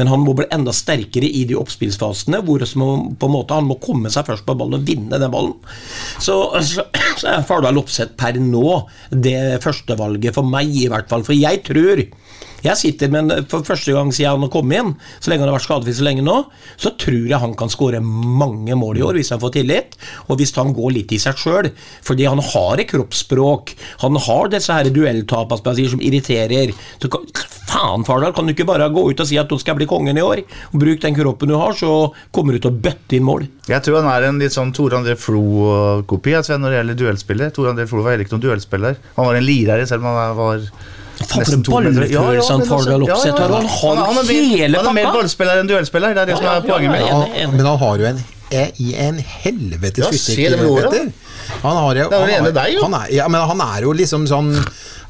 Men han må bli enda sterkere i de oppspillsfasene hvor på en måte han må komme seg først på ballen og vinne den ballen. Så, så, så er Fardal Opseth per nå det førstevalget for meg, i hvert fall. For jeg tror jeg sitter med en, For første gang siden han kom inn, så lenge han har vært skadefri så lenge nå, så tror jeg han kan skåre mange mål i år hvis han får tillit, og hvis han går litt i seg sjøl. Fordi han har et kroppsspråk, han har disse her duelltapene som irriterer. Så, kan- faen, Fardal, kan du ikke bare gå ut og si at du skal bli kongen i år? Og Bruk den kroppen du har, så kommer du til å bøtte inn mål.
Jeg tror han er en litt sånn Tore André Flo-kopi altså, når det gjelder duellspiller. Tore André Flo var heller ikke noen duellspiller. Han var en lirer, selv om han var
Faen, for
nesten
en
to meter.
ballfølelse han
men
Fardal
altså-
Opseth har, og han har
Han er mer-
hele
Han er mer ballspiller enn duellspiller, det er det som er
ja,
poenget
ja,
med
ja. enig.
Men han har jo en i en helvetes
Ja,
fysikk. Han har jo
Det er jo
han
ene deg, jo.
Han er, ja, men han er jo liksom sånn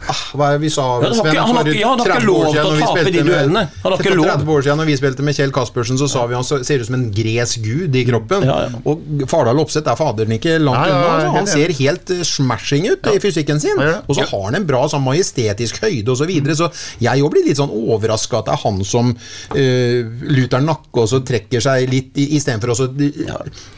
ah, Hva er det vi sa
Ja, han har
Sven,
ikke- han har lov til å tape de duellene. Han har ikke lov.
30 år siden når vi spilte med Kjell Kaspersen, så sa vi han ser ut som en gresk gud i kroppen.
Ja, ja.
Og Fardal Opseth er faderen ikke langt
Ja, ja,
unna.
ja,
altså. Han ser helt eh, smashing ut i fysikken sin.
Ja, ja.
Og så har han en bra sånn majestetisk høyde osv. Så, videre, så jeg òg blir litt sånn overraska at det er han som uh, luter nakke og så trekker seg litt istedenfor å så,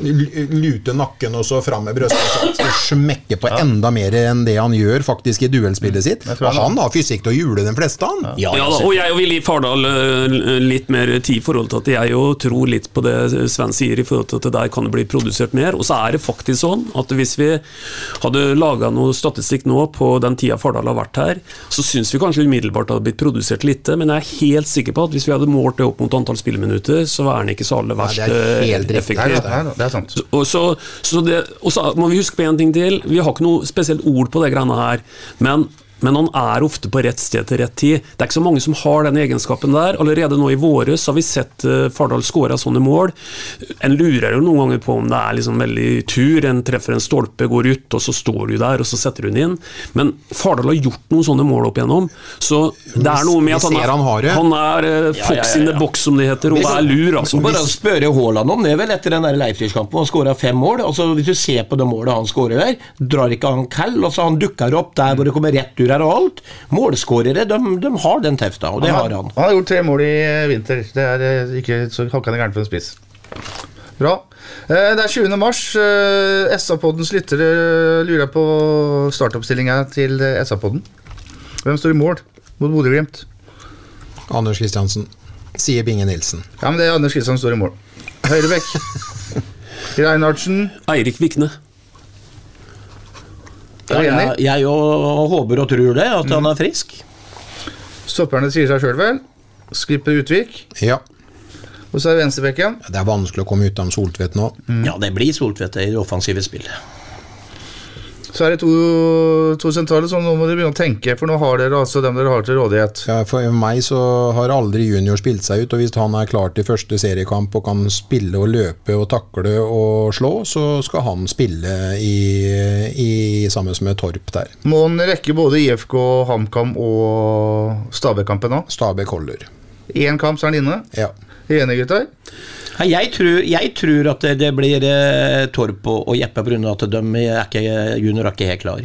l- lute nakken og så fram med brystet og smekke på enda mer enn det han gjør faktisk i duellspillet sitt.
Tror
Og
han-
han har fysikk til å jule de fleste, han.
Ja,
Ja, og jeg vil gi Fardal eh, litt mer tid i forhold til at jeg jo tror litt på det Sven sier, i forhold til at der kan det bli produsert mer. Og så er det faktisk sånn at hvis vi hadde laga noe statistikk nå på den tida Fardal har vært her, så syns vi kanskje umiddelbart det hadde blitt produsert lite, men jeg er helt sikker på at hvis vi hadde målt det opp mot antall spilleminutter, så var han ikke så aller verst
det er helt
eh, effektiv.
Er.
Og så, så det, må vi huske på en ting til. Vi har ikke noe spesielt ord på det greiene her. Men men han er ofte på rett sted til rett tid. Det er ikke så mange som har den egenskapen der. Allerede nå i våres har vi sett uh, Fardal skåre sånne mål. En lurer jo noen ganger på om det er liksom veldig tur. En treffer en stolpe, går ut, og så står du der, og så setter du den inn. Men Fardal har gjort noen sånne mål opp igjennom, så det er noe med at han er,
han har det.
han er
Ja,
fox
ja, ja,
in the box, som det heter, og er lur, altså.
Bare spørre Haaland om det, vel, etter den Leipzig-kampen. Han skåra fem mål. Altså, Hvis du ser på det målet han skårer der, drar ikke han kall. Altså, han dukker opp der hvor det kommer og alt. Målskårere, de, de har den tefta, og det har han.
Han har gjort tre mål i vinter. Det er eh, ikke så hakkende gærent for en spiss. Bra. Eh, Det er 20. mars. Eh, SA-poddens lyttere lurer på startoppstillinga til eh, SA-podden. Hvem står i mål mot Bodø-Glimt?
Anders Kristiansen. Sier Binge Nilsen.
Ja, men det er Anders Kristiansen som står i mål. Høyrebekk. Reinhardsen.
Eirik Vikne.
Er du enig?
jeg, jeg jo håper og tror det, at han er frisk.
Stopperne sier seg sjøl, vel. Skipper Utvik.
Ja.
Og så er det venstrebekken.
Det er vanskelig å komme ut av Soltvedt nå.
Ja, det blir Soltvedt i det offensive spillet.
Er det to, to sentrale, så nå må dere begynne å tenke, for nå har dere altså dem dere har til rådighet.
Ja, for meg så har aldri junior spilt seg ut, og hvis han er klar til første seriekamp og kan spille og løpe og takle og slå, så skal han spille i, i sammen med Torp der.
Må han rekke både IFK, HamKam og Stabæk-kampen nå?
Stabæk holder.
Én kamp, så er han inne.
Ja.
Enig, gutter?
Jeg tror, jeg tror at det, blir eh, Torp og Jeppe pga. at de er ikke, junior er ikke helt klar.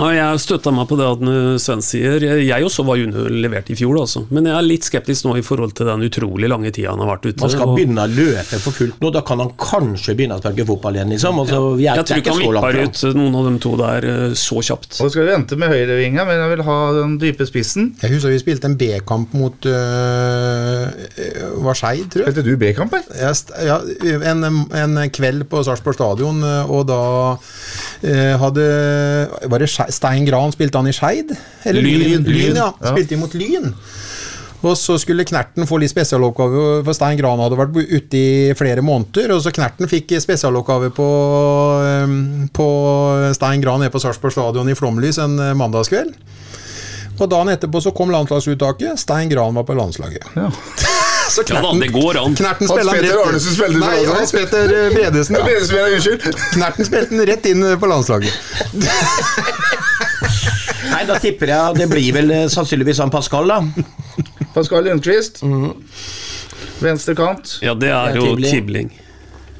Ja, jeg støtta meg på det at Sven sier. Jeg også var junior levert i fjor, altså. Men jeg er litt skeptisk nå i forhold til den utrolig lange tida han har vært ute.
Man skal
og-
begynne å løpe for fullt nå. Da kan han kanskje begynne å spille fotball igjen. Liksom. Altså, jeg,
Jeg tror ikke han vipper ut noen av de to der eh, så kjapt.
Og skal vi vente med høyrevinga, men jeg vil ha den dype spissen.
Jeg husker vi spilte en B-kamp mot øh, var tror jeg.
Spilte du B-kamp, eller?
Ja, en, en kveld på Sarpsborg stadion, og da øh, hadde Var det Skei- Stein Gran spilte han i Skeid? Eller
Lyn.
Lyn? Ja.
ja.
Spilte imot Lyn. Og så skulle Knerten få litt spesialoppgave, for Stein Gran hadde vært ute i flere måneder. Og så Knerten fikk spesialoppgave på, på Stein Gran nede på Sarpsborg stadion i flomlys en øh, mandagskveld. Og dagen etterpå så kom landslagsuttaket. Stein Gran var på landslaget. så
Ja da, det går an.
Knerten
Hans
spiller
Petter
rett-
Arnesen spilte
Nei. Hans Petter eh, Bredesen. Ja.
Bredesen, unnskyld.
Knerten spilte den rett inn på landslaget.
Nei, Da tipper jeg det blir vel eh, sannsynligvis han Pascal, da.
Pascal Lundqvist. Venstre kant.
Ja, det er jo
Tibling.
Tibling.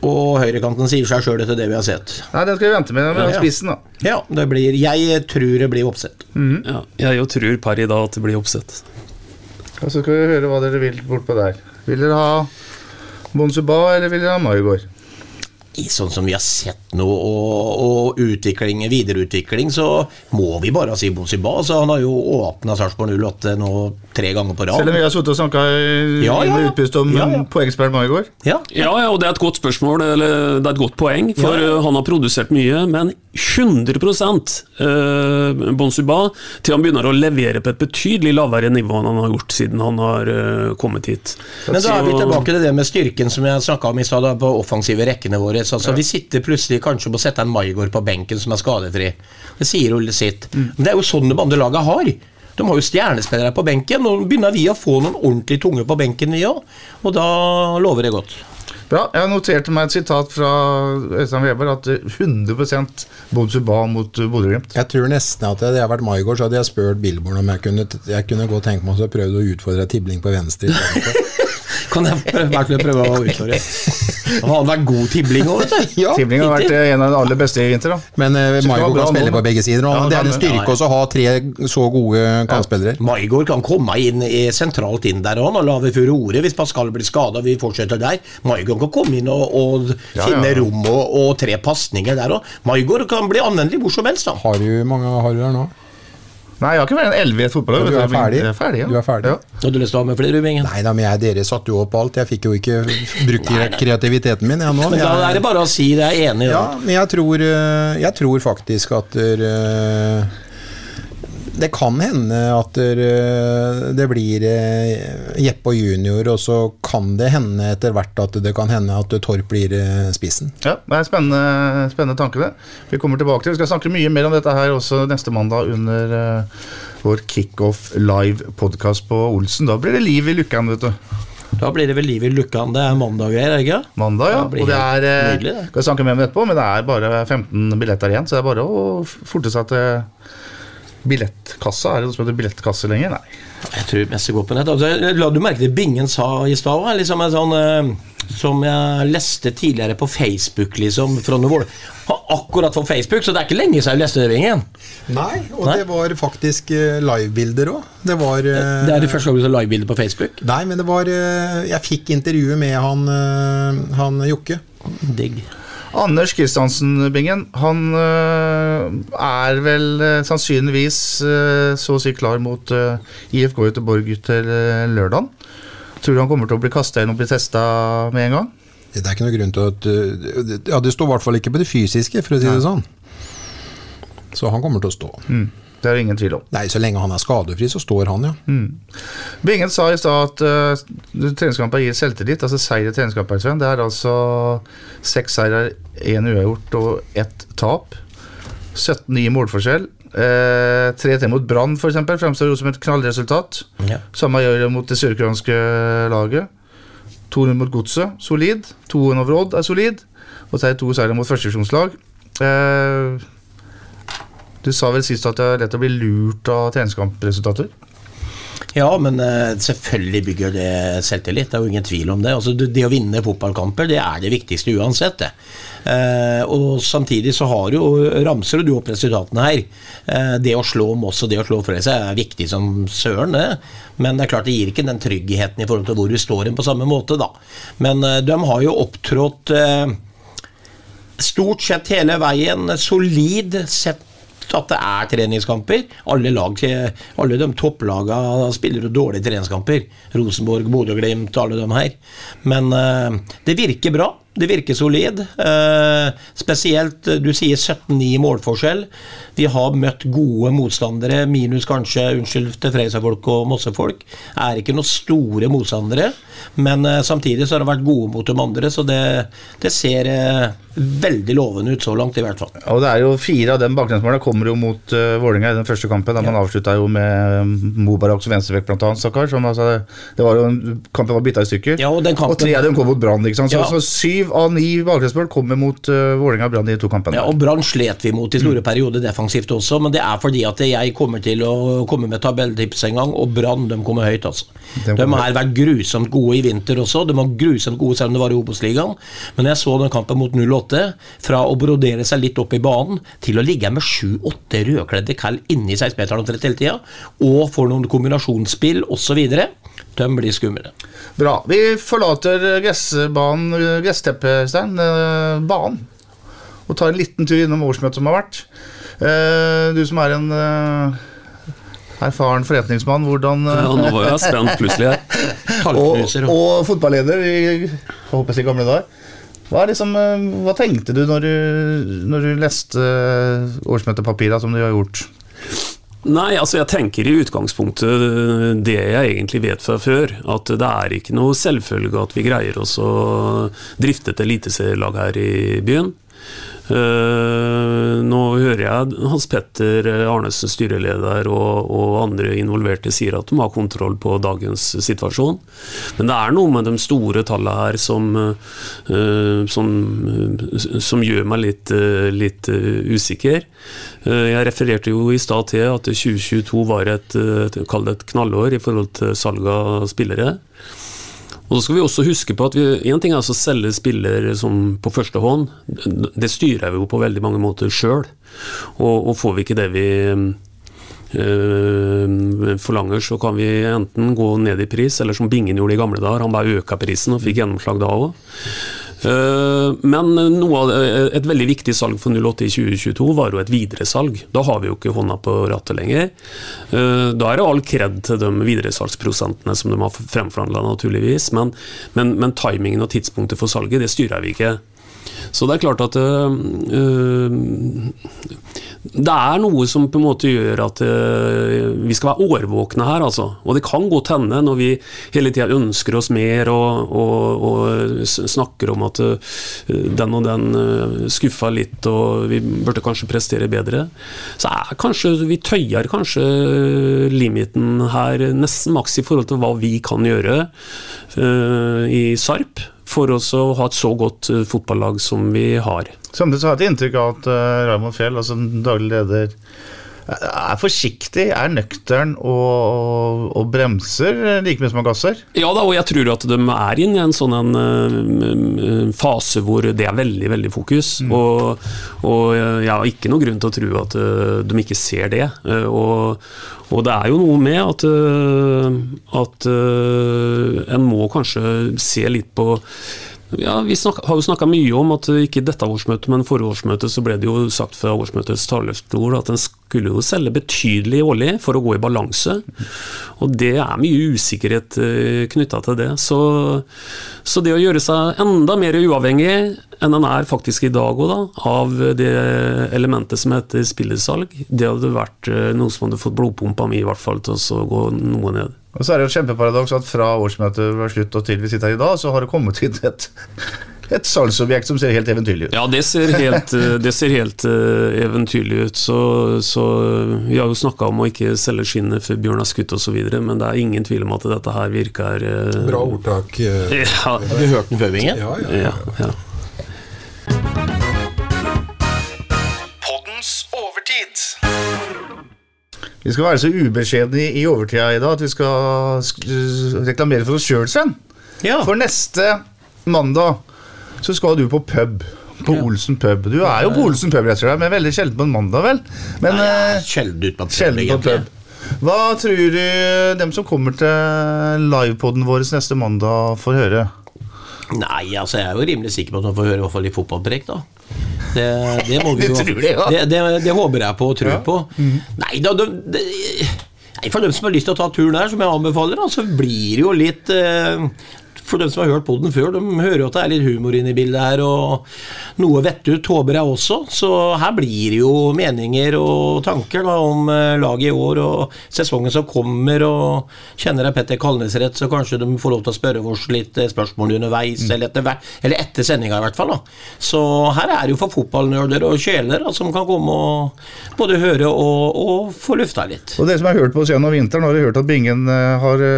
Og høyrekanten sier seg sjøl etter det vi har sett.
Nei, den skal vi vente med. med ja,
Ja.
spissen, da.
Ja, det blir Jeg tror det blir oppsett.
Ja, jeg jo tror per i dag at det blir oppsett.
Og så skal vi høre hva dere vil bortpå der. Vil dere ha Bonsuba, eller vil dere ha Maigard?
I sånn som vi har sett nå, og, og utvikling, videreutvikling, så må vi bare si Bosiba. Altså, han har jo åpna Sarpsborg 08 nå tre ganger på rad.
Selv om vi har sittet og snakka
Ja, ja, ja.
utpust om
Ja, ja.
poengspiller Maigard?
Ja.
Ja, ja, og det er et godt spørsmål, eller det er et godt poeng, for uh, han har produsert mye, men 100 uh, Bonsuba til han begynner å levere på et betydelig lavere nivå enn han har gjort siden han har uh, kommet hit.
Men da er vi tilbake til det med styrken som jeg snakka om i stad, på offensive rekkene våre. Altså, Vi sitter plutselig kanskje på å sette en Maigård på benken som er skadefri. Det sier jo sitt. sitt. Men det er jo sånn de andre laga har. De har jo stjernespillere på benken. Nå begynner vi å få noen ordentlig tunge på benken, vi òg. Og da lover det godt.
Bra. Jeg noterte meg et sitat fra Øystein Weber at 100% Bonsuba mot Bodø-Glimt.
Jeg tror nesten at hadde jeg vært Maigård, så hadde jeg spurt Billborn om jeg kunne, jeg kunne godt tenke meg å prøve å utfordre Tibling på venstre.
Kan jeg prøve, jeg prøve å utfordre? Han har vært god tibling òg, vet du.
Ja,
Tibling har vært eh, en av de aller beste i vinter. da.
Men uh, Maigård kan spille
nå,
på begge sider,
Ja,
det er en styrke også å ha tre så gode kantspillere.
Maigård kan komme inn i, sentralt inn der òg, og lage furore hvis Pascal blir skada. Vi fortsetter der. Maigård kan komme inn og, og
Ja,
finne
ja.
rom og, og tre pasninger der òg. Maigård kan bli anvendelig hvor som helst. da.
Har du mange har du der nå?
Nei, jeg har ikke vært en 11 i et fotballag.
Du er ferdig?
Er ferdig, ja.
Du er ferdig?
Ja.
Har du lyst til å ha med flere, Rubingen?
Nei da, men jeg, dere satte jo opp alt. Jeg fikk jo ikke brukt kreativiteten min. Jeg, nå,
Men da
jeg,
er det bare å si det er enig.
Ja, men jeg tror, eh, jeg tror faktisk at eh, det kan hende at det, det blir eh, Jeppe og junior, og så kan det hende etter hvert at det kan hende at Torp blir eh, spissen.
Ja, det er spennende, spennende tanke, det. Vi kommer tilbake til Vi skal snakke mye mer om dette her også neste mandag under vår Kickoff live-podkast på Olsen. Da blir det liv i Lukkan, vet du.
Da blir det vel liv i Lukkan. Det er mandag her, ikke
Mandag, ja.
Det
og det er eh,
nydelig, det.
Skal snakke mer om det etterpå, men det er bare 15 billetter igjen, så det er bare å forte seg til billettkassa. Er det noe som heter billettkasse lenger? Nei.
Jeg tror mest det går på nett. Altså, la du merke til Bingen sa i stad? Liksom en sånn eh, som jeg leste tidligere på Facebook, liksom. Fra Vål. Akkurat på Facebook, så det er ikke lenge siden jeg leste det, Bingen.
Nei, og
Nei.
det var faktisk eh, livebilder òg. Det var eh,
Det er det første gang du ser livebilder på Facebook.
Nei, men det var eh, Jeg fikk intervjuet med han, han Jokke.
Digg.
Anders Kristiansen Bingen, han øh, er vel øh, sannsynligvis øh, så å si klar mot IFK Göteborg til lørdagen. Tror du han kommer til å bli kasta inn og bli testa med en gang?
Det er ikke noe grunn til at eh, Ja, det står i hvert fall ikke på det fysiske, for å si det sånn. Så han kommer til å stå.
Det er det ingen tvil om.
Nei, så lenge han er skadefri, så står han, ja.
Bingen sa i stad at uh, treningskamper gir selvtillit. Altså seier i treningskamper, Sven. Det er altså seks seirer, én uavgjort og ett tap. 17-9 målforskjell. Eh, 3-3 mot Brann eksempel, fremstår jo som et knallresultat.
Ja.
Samme gjør det mot det sørkoreanske laget. 200 mot Godset, solid. 200 over Odd er solid. Og så er det to seire mot førstedivisjonslag. Eh, du sa vel sist at det er lett å bli lurt av treningskampresultater?
Ja, men eh, selvfølgelig bygger det selvtillit. Det er jo ingen tvil om det. Altså, det, å vinne fotballkamper det er det viktigste uansett. det. Eh, og Samtidig så har jo, ramser du opp resultatene her. Eh, det å slå Moss og det å slå Frøysa er viktig som søren, det. Men det er klart det gir ikke den tryggheten i forhold til hvor du står hen på samme måte, da. Men de har jo opptrådt stort sett hele veien solid sett at det er treningskamper. Alle, lag, alle de topplagene spiller jo dårlige treningskamper. Rosenborg, Bodø-Glimt, alle de her. Men eh, det virker bra. Det virker solid. Eh, spesielt, eh, du sier 17-9 målforskjell. Vi har møtt gode motstandere, minus kanskje, unnskyld til Freisa-folk og Mossefolk. Er ikke noen store motstandere, men eh, samtidig så har det vært gode mot de andre, så det, det ser eh, veldig lovende ut så langt, i hvert fall.
Og det er jo Fire av de baklengsmålene kommer jo mot uh, Vålerenga i den første kampen. Der man avslutta jo med um, Mubarak som venstrebekk, blant annet. Stakkar. Som, altså, det var jo en, kampen var bytta i stykker.
Ja, og den kampen-
og tre av dem kom mot Brann. ikke sant? Så,
Ja.
så syv av ni bakgrunnsmål kommer mot uh, Vålerenga Brann i to kampene.
Ja, og Brann slet vi mot i store perioder defensivt også, men det er fordi at jeg kommer til å komme med tabelltips en gang, og Brann kommer høyt, altså.
De
har vært grusomt gode i vinter også, de var grusomt gode selv om det var i Obos-ligaen, men jeg så den kampen mot 08, fra å brodere seg litt opp i banen, til å ligge med sju-åtte rødkledde kall inni 16-meteren omtrent hele tida, og får noen kombinasjonsspill osv. De blir skumle.
Bra. Vi forlater gressbanen, gressteppet, Stein, eh, banen, og tar en liten tur innom årsmøtet som har vært. Eh, Du som er en eh, erfaren forretningsmann, hvordan eh,
Ja, nå var jeg spent plutselig her.
og,
og-
fotballeder i håper jeg gamle dager. Hva, liksom, eh, hva tenkte du når du, når du leste eh, årsmøtepapirene som du har gjort?
Nei, altså jeg tenker i utgangspunktet det jeg egentlig vet fra før. At det er ikke noe selvfølge at vi greier oss å drifte et eliteserielag her i byen. Eh, nå hører jeg Hans Petter Arnesen, styreleder, og, og andre involverte sier at de har kontroll på dagens situasjon. Men det er noe med de store tallene her som, eh, som, som gjør meg litt, eh, litt usikker. Jeg refererte jo i stad til at 2022 var et, et knallår i forhold til salg av spillere. Og så skal vi også huske på at én ting er altså å selge spiller som på første hånd. Det styrer vi jo på veldig mange måter sjøl. Og, og får vi ikke det vi øh, forlanger, så kan vi enten gå ned i pris, eller som Bingen gjorde i gamle dager, han bare øka prisen og fikk gjennomslag da òg. Men noe av et veldig viktig salg for 08 i 2022 var jo et videresalg. Da har vi jo ikke hånda på rattet lenger. Eh, Da er det all kred til de videresalgsprosentene som de har fremforhandla, naturligvis. Men, men, men timingen og tidspunktet for salget, det styrer vi ikke. Så det er klart at øh, det er noe som på en måte gjør at uh, vi skal være årvåkne her, altså. Og det kan godt hende, når vi hele tida ønsker oss mer og, og, og snakker om at uh, den og den uh, skuffa litt og vi burde kanskje prestere bedre, så er kanskje vi tøyer kanskje limiten her nesten maks i forhold til hva vi kan gjøre eh, i Sarp. For oss å ha et så godt eh, fotballag som vi har.
Samtidig så har jeg et inntrykk av at uh, Raymond Fjell, altså daglig leder, er forsiktig, er nøktern og, og, bremser like mye som han gasser.
Ja da, og jeg tror at de er i en sånn en, eh, fase hvor det er veldig veldig fokus. Og, og jeg har ikke noen grunn til å tro at eh, de ikke ser det. Eh, og, og det er jo noe med at, eh, at eh, en må kanskje se litt på ja, Vi snak, har jo snakka mye om at ikke dette årsmøtet, men forrige årsmøte så ble det jo sagt fra årsmøtets talerstol at en skulle jo selge betydelig årlig for å gå i balanse. Og det er mye usikkerhet knytta til det. Så, så det å gjøre seg enda mer uavhengig enn en er faktisk i dag også, da, av det elementet som heter spillersalg, det hadde vært eh, noe som hadde fått blodpumpa mi i hvert fall til å gå noe ned.
Og så er det jo et kjempeparadoks at fra årsmøtet var slutt og til vi sitter her i dag, så har det kommet inn et, et salgsobjekt som ser helt eventyrlig ut.
Ja, det ser helt, eh, det ser helt eh, eventyrlig ut. Så, så Vi har jo snakka om å ikke selge skinnet før bjørn er skutt osv., men det er ingen tvil om at dette her virker eh,
Bra ordtak.
Ja,
Har du hørt den før, Bingen?
Ja, ja.
ja, ja.
Vi skal være så ubeskjedne i, overtida i dag at vi skal reklamere for oss sjøl, Sven.
Ja.
For neste mandag så skal du på pub. På Olsen pub. Du er jo på Olsen pub, rett og slett, men veldig sjelden på en mandag, vel? Men
Nei,
eh,
sjelden ut på pub,
sjelden på pub. Hva tror du dem som kommer til livepoden vår neste mandag, får høre?
Nei, altså jeg er jo rimelig sikker på at man får høre i hvert fall litt fotballpreik, da. Det, det må vi jo
det,
det, det, håper jeg på og tror
Ja.
på. Nei da, det, det, nei, for dem som har lyst til å ta turen her, som jeg anbefaler, så blir det jo litt eh, For dem som har hørt poden før, de hører jo at det er litt humor inne i bildet her, og noe vettut håper jeg også. Så her blir det jo meninger og tanker da, om eh, laget i år og sesongen som kommer. og Kjenner jeg Petter Kalnes rett, så kanskje de får lov til å spørre oss litt eh, spørsmål underveis, eller etter, eller etter sendinga i hvert fall. da. Så her er det jo for fotballnerder og kjeler da, som kan komme og både høre og, og få lufta litt.
Og dere som har hørt på oss gjennom vinteren, har hørt at Bingen eh, har,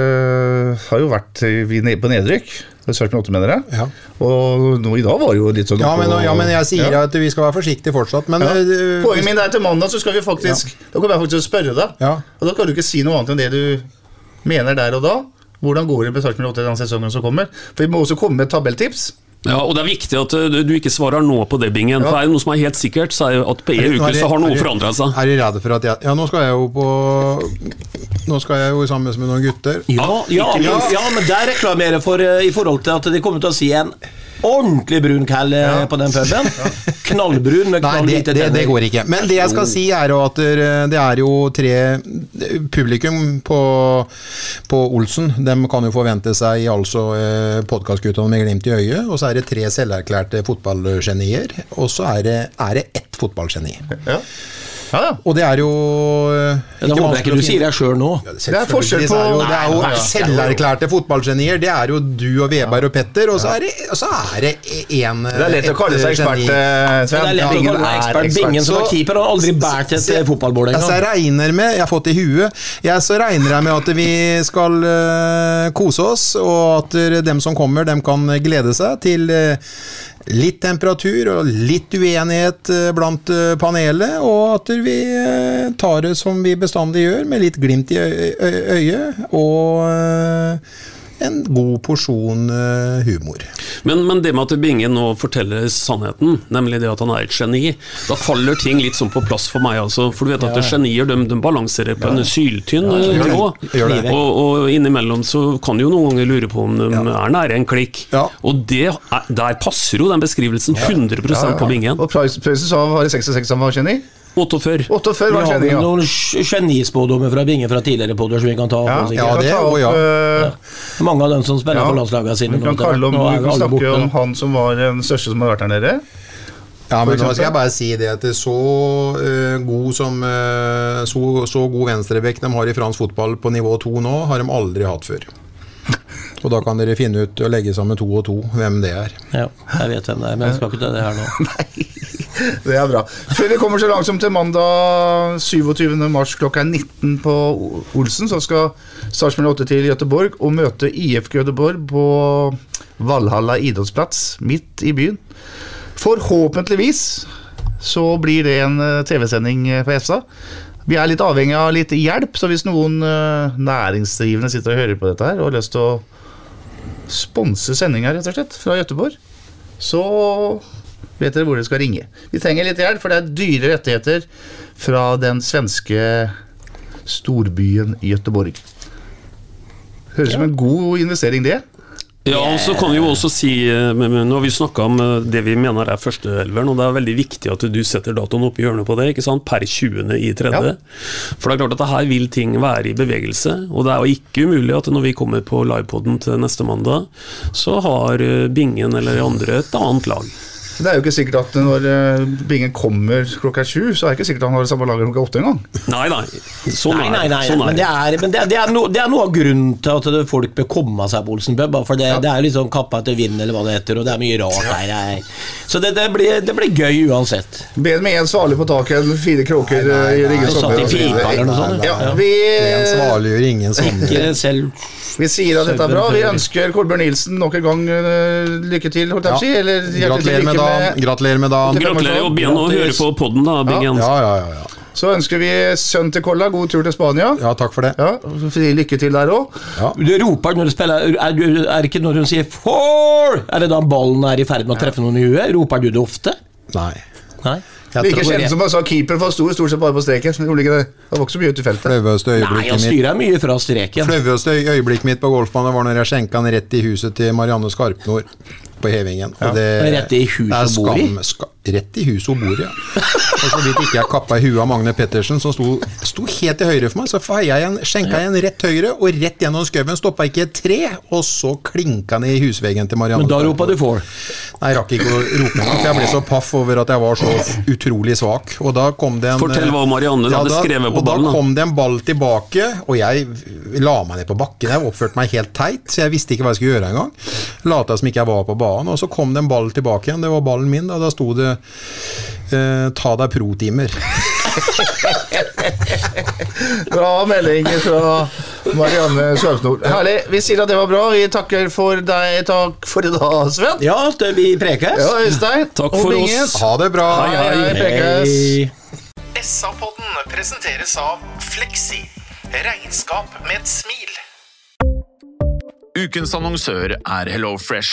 har jo vært på nedrykk. Det er 8, mener jeg.
Ja.
Og nå i dag var det jo litt sånn
Ja, men, ja, men jeg sier
Ja.
at vi skal være forsiktige fortsatt. Men
Ja.
eh,
Poenget mitt er til mandag så skal vi faktisk Da kommer jeg faktisk til å spørre deg.
Ja.
Og da kan du ikke si noe annet enn det du mener der og da. Hvordan går det med 8 i den sesongen som kommer? For Vi må også komme med tabelltips.
Ja, og Det er viktig at uh, du ikke svarer nå på det, Bingen. For er det noe som er helt sikkert, så er det at på en uke så har noe forandra seg.
Er de redde for at jeg Ja, nå skal jeg jo på Nå skal jeg jo sammen med noen gutter.
Ja, ja, ja, ja, men der reklamerer jeg for eh, i forhold til at de kommer til å si en ordentlig brun cal ja. på den puben. Knallbrun med
Nei,
knall
det, det, det går ikke. Men det jeg skal si, er jo at det det er jo tre Publikum på, på Olsen De kan jo forvente seg altså podkastgutta med glimt i øyet. Og så er det tre selverklærte fotballgenier. Og så er det, er det ett fotballgeni.
Ja. Ja, ja.
Og det er jo
ikke Det håper jeg ikke du sier deg sjøl nå.
Det er forskjell på-
Det er jo, Det jo
ja.
selverklærte fotballgenier. Det er jo du og Veberg og Petter, og så er det, og så er det en
Det er lett å kalle seg ekspert, eh,
Det er lett å kalle
er
ekspert. Bingen som
er
var keeper, har aldri båret et fotballbord
engang. Jeg regner med, jeg har fått i huet, jeg så regner jeg med at vi skal eh, kose oss, og at eh, dem som kommer, dem kan glede seg til eh, litt temperatur og litt uenighet eh, blant eh, panelet, og at vi eh, tar det som vi bestandig gjør, med litt glimt i øyet, og en god porsjon eh, humor.
Men, men det med at Binge nå forteller sannheten, nemlig det at han er et geni, da faller ting litt sånn på plass for meg. altså. For du vet at genier de, de balanserer på en syltynn
ja.
Og, og innimellom så kan du jo noen ganger lure på om de er nære en klikk.
Ja.
Og det er, der passer jo den beskrivelsen 100% på Bingen.
Og Preussen sa var det 66 han var geni?
48.
48
Vi
var
har vel
ja.
noen genispådommer fra Binge fra tidligere podder som vi kan ta opp.
Ja,
ja, det
vi
og ja.
eh,
Mange av dem som spiller
Ja.
for landslagene sine.
Vi kan,
nå,
om,
nå
vi kan snakke
borte.
om han som var den største som har vært der nede.
Ja, men nå skal jeg bare si det at det er så uh, god som uh, så, så god venstrebekk de har i fransk fotball på nivå to nå, har de aldri hatt før. Og da kan dere finne ut og legge sammen to og to hvem det er.
Ja, jeg vet hvem det er, men jeg skal ikke ta det her nå.
Det er bra. Før vi kommer så langsomt til mandag 27. mars klokka 19 på Olsen, så skal Sarpsborg 8 til Gøteborg og møte IFK Gøteborg på Valhalla idrettsplass midt i byen. Forhåpentligvis så blir det en eh, TV-sending eh, på EFSA. Vi er litt avhengig av litt hjelp, så hvis noen eh, næringsdrivende sitter og hører på dette her og har lyst til å sponse sendinga, rett og slett, fra Gøteborg, så vet dere hvor dere skal ringe. Vi trenger litt hjelp, for det er dyre rettigheter fra den svenske storbyen Göteborg. Høres ut som en god investering, det.
Ja, og så kan vi jo også si eh, Nå har vi snakka om eh, det vi mener er førsteelveren, og det er veldig viktig at du setter datoen opp i hjørnet på det, ikke sant? per 20. i tredje. For det er klart at her vil ting være i bevegelse, og det er jo ikke umulig at når vi kommer på livepoden til neste mandag, så har eh, Bingen eller andre et annet lag.
Det er jo ikke sikkert at når eh, Bingen kommer klokka sju, så er det ikke sikkert han har det samme laget klokka åtte engang.
Nei, nei. Sånn
Nei, nei, nei,
Sånn
men, det er, men det, er, det, er no, det er noe av grunnen til at folk bør komme seg på Olsen pub. For det, det er litt sånn kappa etter vind, eller hva det heter, og det er mye rart her. jeg- Så det, det, blir, det blir gøy uansett.
Bedre med én svale på taket enn fire kråker eh, i Ryggen
Satt i pipa eller noe sånt.
Ja,
Ja.
vi,
En svale gjør ingen sommer.
Ikke selv
vi sier at dette er bra. Vi ønsker Kolbjørn Nilsen nok en gang eh, lykke til, holdt å si. Eller
Gratulerer med
da
dagen. Gratulerer med dagen.
Gratulerer, og begynn å høre på podden da, Bingen.
Ja, ja, ja, ja.
Så ønsker vi sønnen til Kolla god tur til Spania.
ja, takk for det.
Ja, Lykke til der òg.
Du roper når du spiller Er, er det ikke når hun sier 'four'? Er det da ballen er i ferd med å treffe noen i huet? Roper du det ofte?
Nei.
Nei?
Jeg
Like kjent som man sa keeper, for han sto stort sett bare på streken. Det. Han var ikke så mye ute i feltet.
flaueste
Nei,
øyeblikket
han
mitt
styrer mye fra streken.
Flaueste øyeblikket mitt på golfbanen var når jeg skjenka den rett i huset til Marianne Skarpnord på hevingen. Og det,
Rett i huset hun bor i?
skam- Rett i huset hun bor i, ja. Og så vidt ikke jeg kappa i huet av Magne Pettersen, som sto, sto helt til høyre for meg, så feia jeg en, skjenka jeg en rett høyre, og rett gjennom skauen stoppa ikke et tre, og så klinka den i husveggen til Marianne.
Men da ropa du for?
Nei, jeg rakk ikke å rope engang, for jeg ble så paff over at jeg var så utrolig svak. Og da kom det en
Fortell hva Marianne hadde skrevet på ballen, da.
kom det en ball tilbake, og jeg la meg ned på bakken. Jeg oppførte meg helt teit, så jeg visste ikke hva jeg skulle gjøre engang. Lata som ikke jeg var på banen. Og så kom det en ball tilbake igjen, det var ballen min, og da sto det eh, 'ta deg pro-timer'.
Bra melding fra Marianne Skarpsnord. Herlig. Vi sier at det var bra. Vi takker for deg. Takk for i dag, Sven.
Ja, det vi prekes.
Ja, Øystein.
Takk for oss.
Ha det bra!
Hei, hei, hei, prekes.
Hei.
SA-podden presenteres av Fleksi. Regnskap med et smil.
Ukens annonsør er HelloFresh.